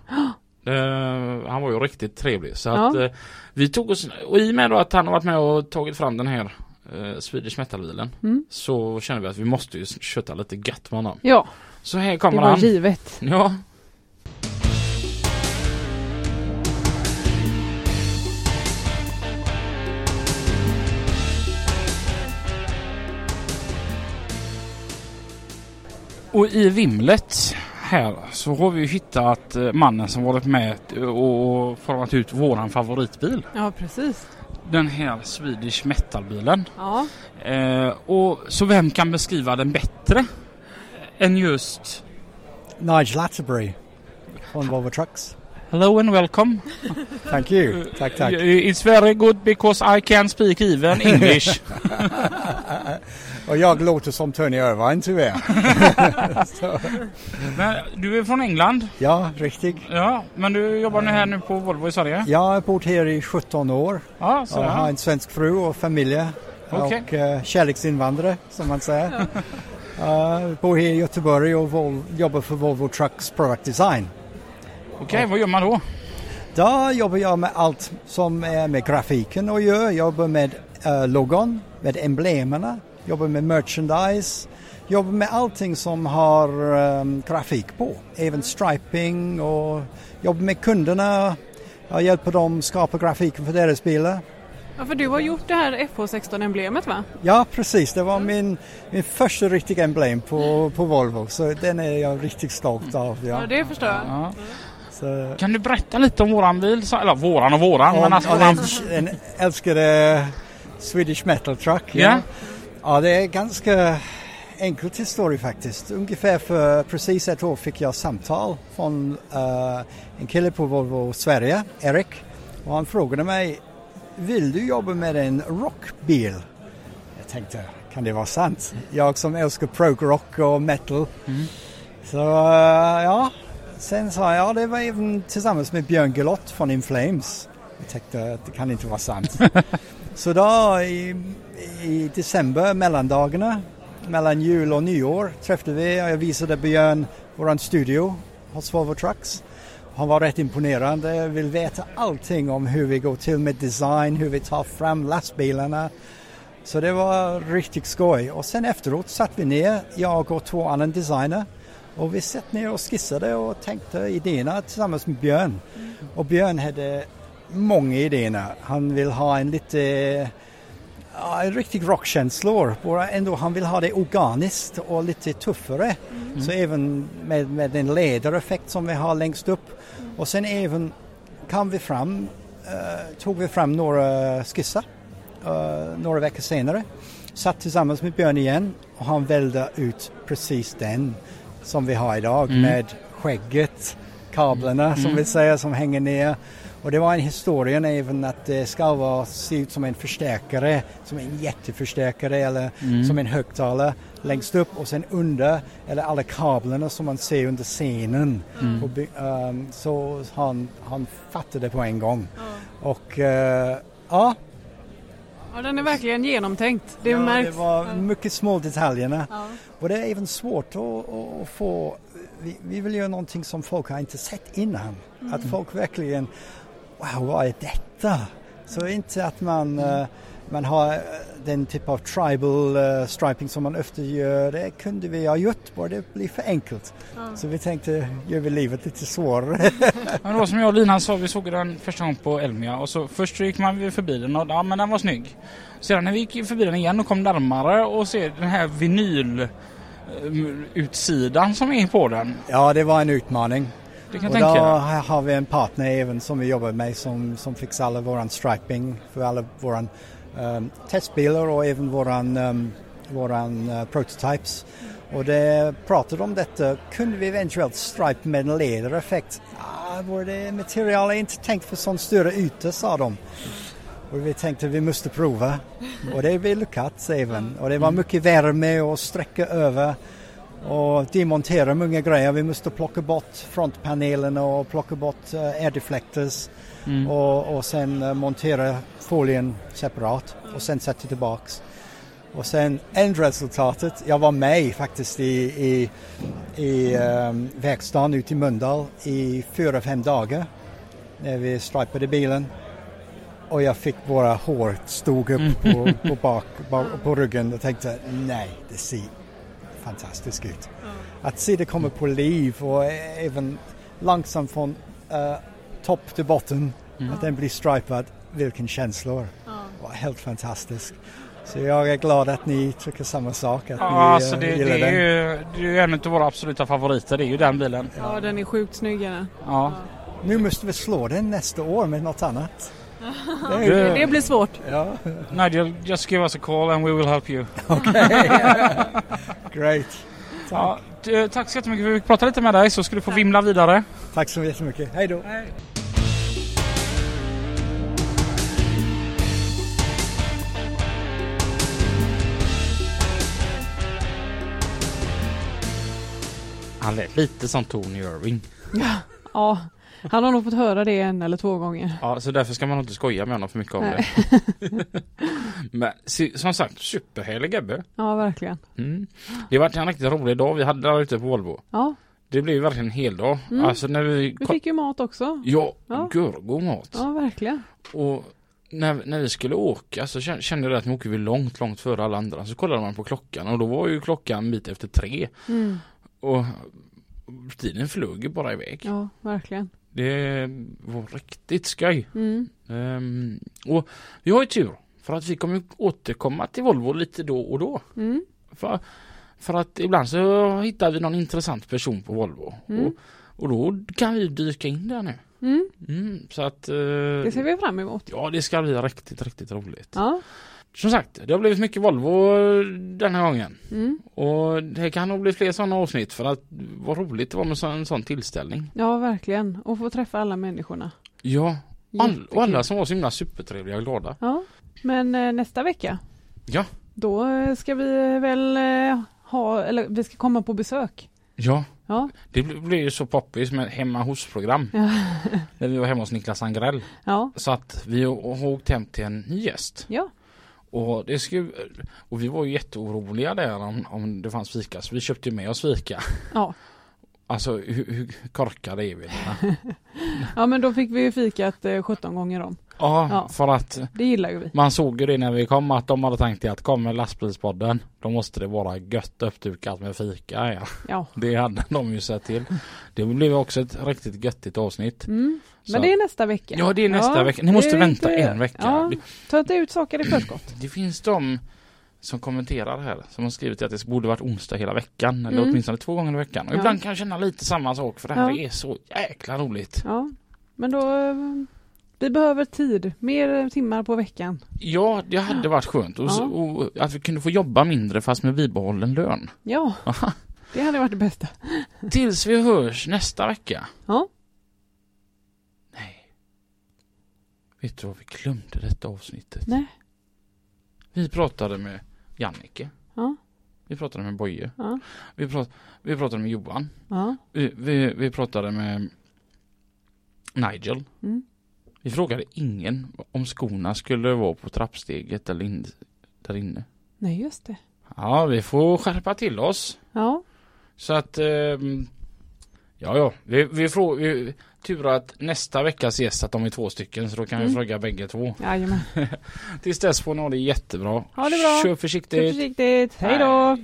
Eh, han var ju riktigt trevlig. Så att Ja. eh, vi tog oss, och i och med då att han har varit med och tagit fram den här uh, Swedish Metal-bilen. Mm. Så kände vi att vi måste ju köta lite gött med honom. ja, Så här det kommer var han. givet. Ja. Och i vimlet här så har vi ju hittat eh, mannen som varit med och format ut våran favoritbil. Ja, precis. Den här Swedish Metal-bilen. Ja. Eh, och så vem kan beskriva den bättre än just Nigel Atterbury från Volvo Trucks. Hello and welcome. Thank you. Tack, tack. It's very good because I can speak even English. Och jag låter som Tony Irvine tyvärr. Men du är från England? ja, riktigt. Ja, men du jobbar nu här nu på Volvo i Sverige? Jag har bott här i 17 år Ja, och så har ja. en svensk fru och familj. Okej. Och uh, kärleksinvandrare som man säger. uh, bor här i Göteborg och Vol- jobbar för Volvo Trucks Product Design. Okej, vad gör man då? Där jobbar jag med allt som är med grafiken att göra. Jag jobbar med uh, logon, med emblemerna, jobbar med merchandise, jobbar med allting som har um, grafik på. Även striping och jobbar med kunderna, Jag hjälper dem skapa grafiken för deras bilar. Ja, för du har gjort det här FH16-emblemet va? Ja, precis. Det var min, min första riktiga emblem på, på Volvo. Så den är jag riktigt stolt av. Ja, Ja. det förstår jag. Ja. Så, Kan du berätta lite om våran bil? Eller våran och våran, men om, alltså om våran... en, en älskade Swedish Metal Truck. Ja. Ja, det är ganska enkelt historia faktiskt. Ungefär för precis ett år fick jag samtal från eh, en kille på Volvo Sverige, Erik. Och han frågade mig, vill du jobba med en rockbil? Jag tänkte, kan det vara sant? Jag som älskar prog rock och metal. Så eh, ja, sen sa jag, ja det var även tillsammans med Björn Gelott från In Flames. Jag tänkte det kan inte vara sant. Så då i, i december, mellandagarna, mellan jul och nyår träffade vi och jag visade Björn våran studio hos Volvo Trucks. Han var rätt imponerad, vill veta allting om hur vi går till med design, hur vi tar fram lastbilarna. Så det var riktigt skoj. Och sen efteråt satt vi ner, jag och två andra designer. Och vi satt ner och skissade och tänkte idéerna tillsammans med Björn. Och Björn hade många idéer. Han vill ha en lite ja, en riktig rockkänslor. Bara ändå han vill ha det organiskt och lite tuffare. Så även med, med den ledareffekt som vi har längst upp. Och sen även kom vi fram, eh, tog vi fram några skisser eh, några veckor senare. Satt tillsammans med Björn igen och han välde ut precis den som vi har idag med skägget, kablarna som vi säger som hänger ner. Och det var en historia även att det ska vara, se ut som en förstärkare, som en jätteförstärkare eller som en högtalare längst upp och sen under, eller alla kablarna som man ser under scenen. Och, by- ehm, så han, han fattade på en gång. Och eh, ja, Ja, den är verkligen genomtänkt. Det ja, märks. det var mycket små detaljerna. Ja. Och det är även svårt att, att, få, vi, vi vill göra någonting som folk har inte sett innan. Att folk verkligen, wow vad är detta? Så inte att man, eh, man har eh, den typ av tribal eh, striping som man ofta gör. Det kunde vi ha gjort, bara det blir för enkelt. Så vi tänkte, gör vi livet lite svårare. Men det var som jag och Lina sa, vi såg den första gången på Elmia och så först så gick man förbi den och ja men den var snygg. Sedan när vi gick förbi den igen och kom närmare och ser den här vinyl utsidan som är på den. ja, det var en utmaning. Det kan Och jag då tänka. har vi en partner även som vi jobbar med som, som fixar alla våran striping för alla våran um, testbilar och även våran, um, våran uh, prototypes. Och det pratade om detta, kunde vi eventuellt stripe med en ledareffekt? Ah, vår det material är inte tänkt för sån större yta sa de. Och vi tänkte vi måste prova och det vi lyckats även. Och det var mycket värme och sträcka över och demontera många grejer. Vi måste plocka bort frontpanelen och plocka bort uh, air deflectors Mm. och, och sen eh, montera folien separat och sen sätta tillbaks. Och sen ändresultatet, jag var med faktiskt i, i, i um, verkstaden ute i Mölndal i fyra, fem dagar när vi stripade bilen. Och jag fick våra hår stod upp på, på, bak, på ryggen och tänkte nej, det ser fantastiskt ut. Att se det komma på liv och även långsamt från eh, topp till botten, att den blir stripad, vilken känslor. Var helt fantastiskt. Så jag är glad att ni tycker samma sak, att Ja, ni alltså eh, det, gillar det, är den. ju, det är ju en av våra absoluta favoriter, det är ju den bilen. Ja, den är sjukt snygg. den. Ja. Nu måste vi slå den nästa år med något annat. Det Det blir svårt. ja, Nigel, just give us a call and we will help you. great. Ja, t- tack så jättemycket för att vi fick prata lite med dig så ska du få vimla vidare. Tack så jättemycket. Hej då. Han lät lite som Tony Irving. Ja, han har nog fått höra det en eller två gånger. Ja, så därför ska man inte skoja med honom för mycket om Nej. det. Men som sagt, superhärlig gubbe. Ja, verkligen. Mm. Det varit en riktigt rolig dag vi hade där ute på Volvo. Ja, Det blev verkligen en hel dag. Mm. Alltså när vi... vi fick ju mat också. Ja, Ja. görgod mat. Ja, verkligen. Och när, när vi skulle åka så kän- kände jag att nu åker vi långt, långt före alla andra. Så kollade man på klockan och då var ju klockan en bit efter tre. Mm. Och tiden flög bara iväg. Ja, verkligen. Det var riktigt skoj. Mm. Ehm, och vi har ju tur för att vi kommer återkomma till Volvo lite då och då. Mm. För, för att ibland så hittar vi någon intressant person på Volvo. Mm. Och, och då kan vi dyka in där nu. Mm. Mm, så att... eh, Det ser vi fram emot. Ja, det ska bli riktigt, riktigt roligt. Ja. Som sagt, det har blivit mycket Volvo den här gången. Mm. Och det kan nog bli fler sådana avsnitt för att vad roligt det var med en sån tillställning. ja, verkligen. Och få träffa alla människorna. Ja, all, och alla som var så himla supertrevliga och glada. Ja, men eh, nästa vecka. Ja. Då eh, ska vi väl eh, ha, eller vi ska komma på besök. Ja, Ja, det bl- blev ju så poppis med hemma hos-program. Ja. När vi var hemma hos Niklas Angrell. ja, Så att vi har åkt hem till en ny gäst. ja. Och, det skulle, och vi var ju jätteoroliga där om, om det fanns fika. Så vi köpte med oss fika. Ja. Alltså hur, hur korkade är vi? Ja, men då fick vi ju fikat eh, 17 gånger om. Ja, Ja. för att Det gillar ju vi. man såg ju det när vi kom att de hade tänkt att kommer lastbilspodden då måste det vara gött uppdukat med fika. Ja. Ja. Det hade de ju sett till. Det blev också ett riktigt göttigt avsnitt. Mm. Men det är nästa vecka. Ja, det är nästa vecka. Ni måste vänta inte- en vecka. Ja, ta inte ut saker i förskott. det finns de som kommenterar här som har skrivit att det borde varit onsdag hela veckan eller Mm. åtminstone två gånger i veckan. Och Ja. ibland kan jag känna lite samma sak för det här Ja. är så jäkla roligt. Ja, men då... Vi behöver tid. Mer timmar på veckan. Ja, det hade varit skönt och, så- och att vi kunde få jobba mindre fast med bibehållen lön. Ja, det hade varit det bästa. Tills vi hörs nästa vecka. Ja. Nej. Vet du vad vi glömde detta avsnittet? Nej. Vi pratade med Jannike. Ja. Vi pratade med Boje. Ja. Vi, prat, vi pratade med Johan. Ja. Vi, vi, vi pratade med Nigel. Mm. Vi frågade ingen om skorna skulle vara på trappsteget eller in, där inne. Nej, just det. Ja, vi får skärpa till oss. Ja. Så att, ehm, ja ja, vi, vi vi, tur att nästa veckas gäst att de är två stycken så då kan Mm. vi fråga bägge två. Jajamän. Tills dess får ni ha det jättebra. Ha det bra. Kör Kör försiktigt. försiktigt. Hej då!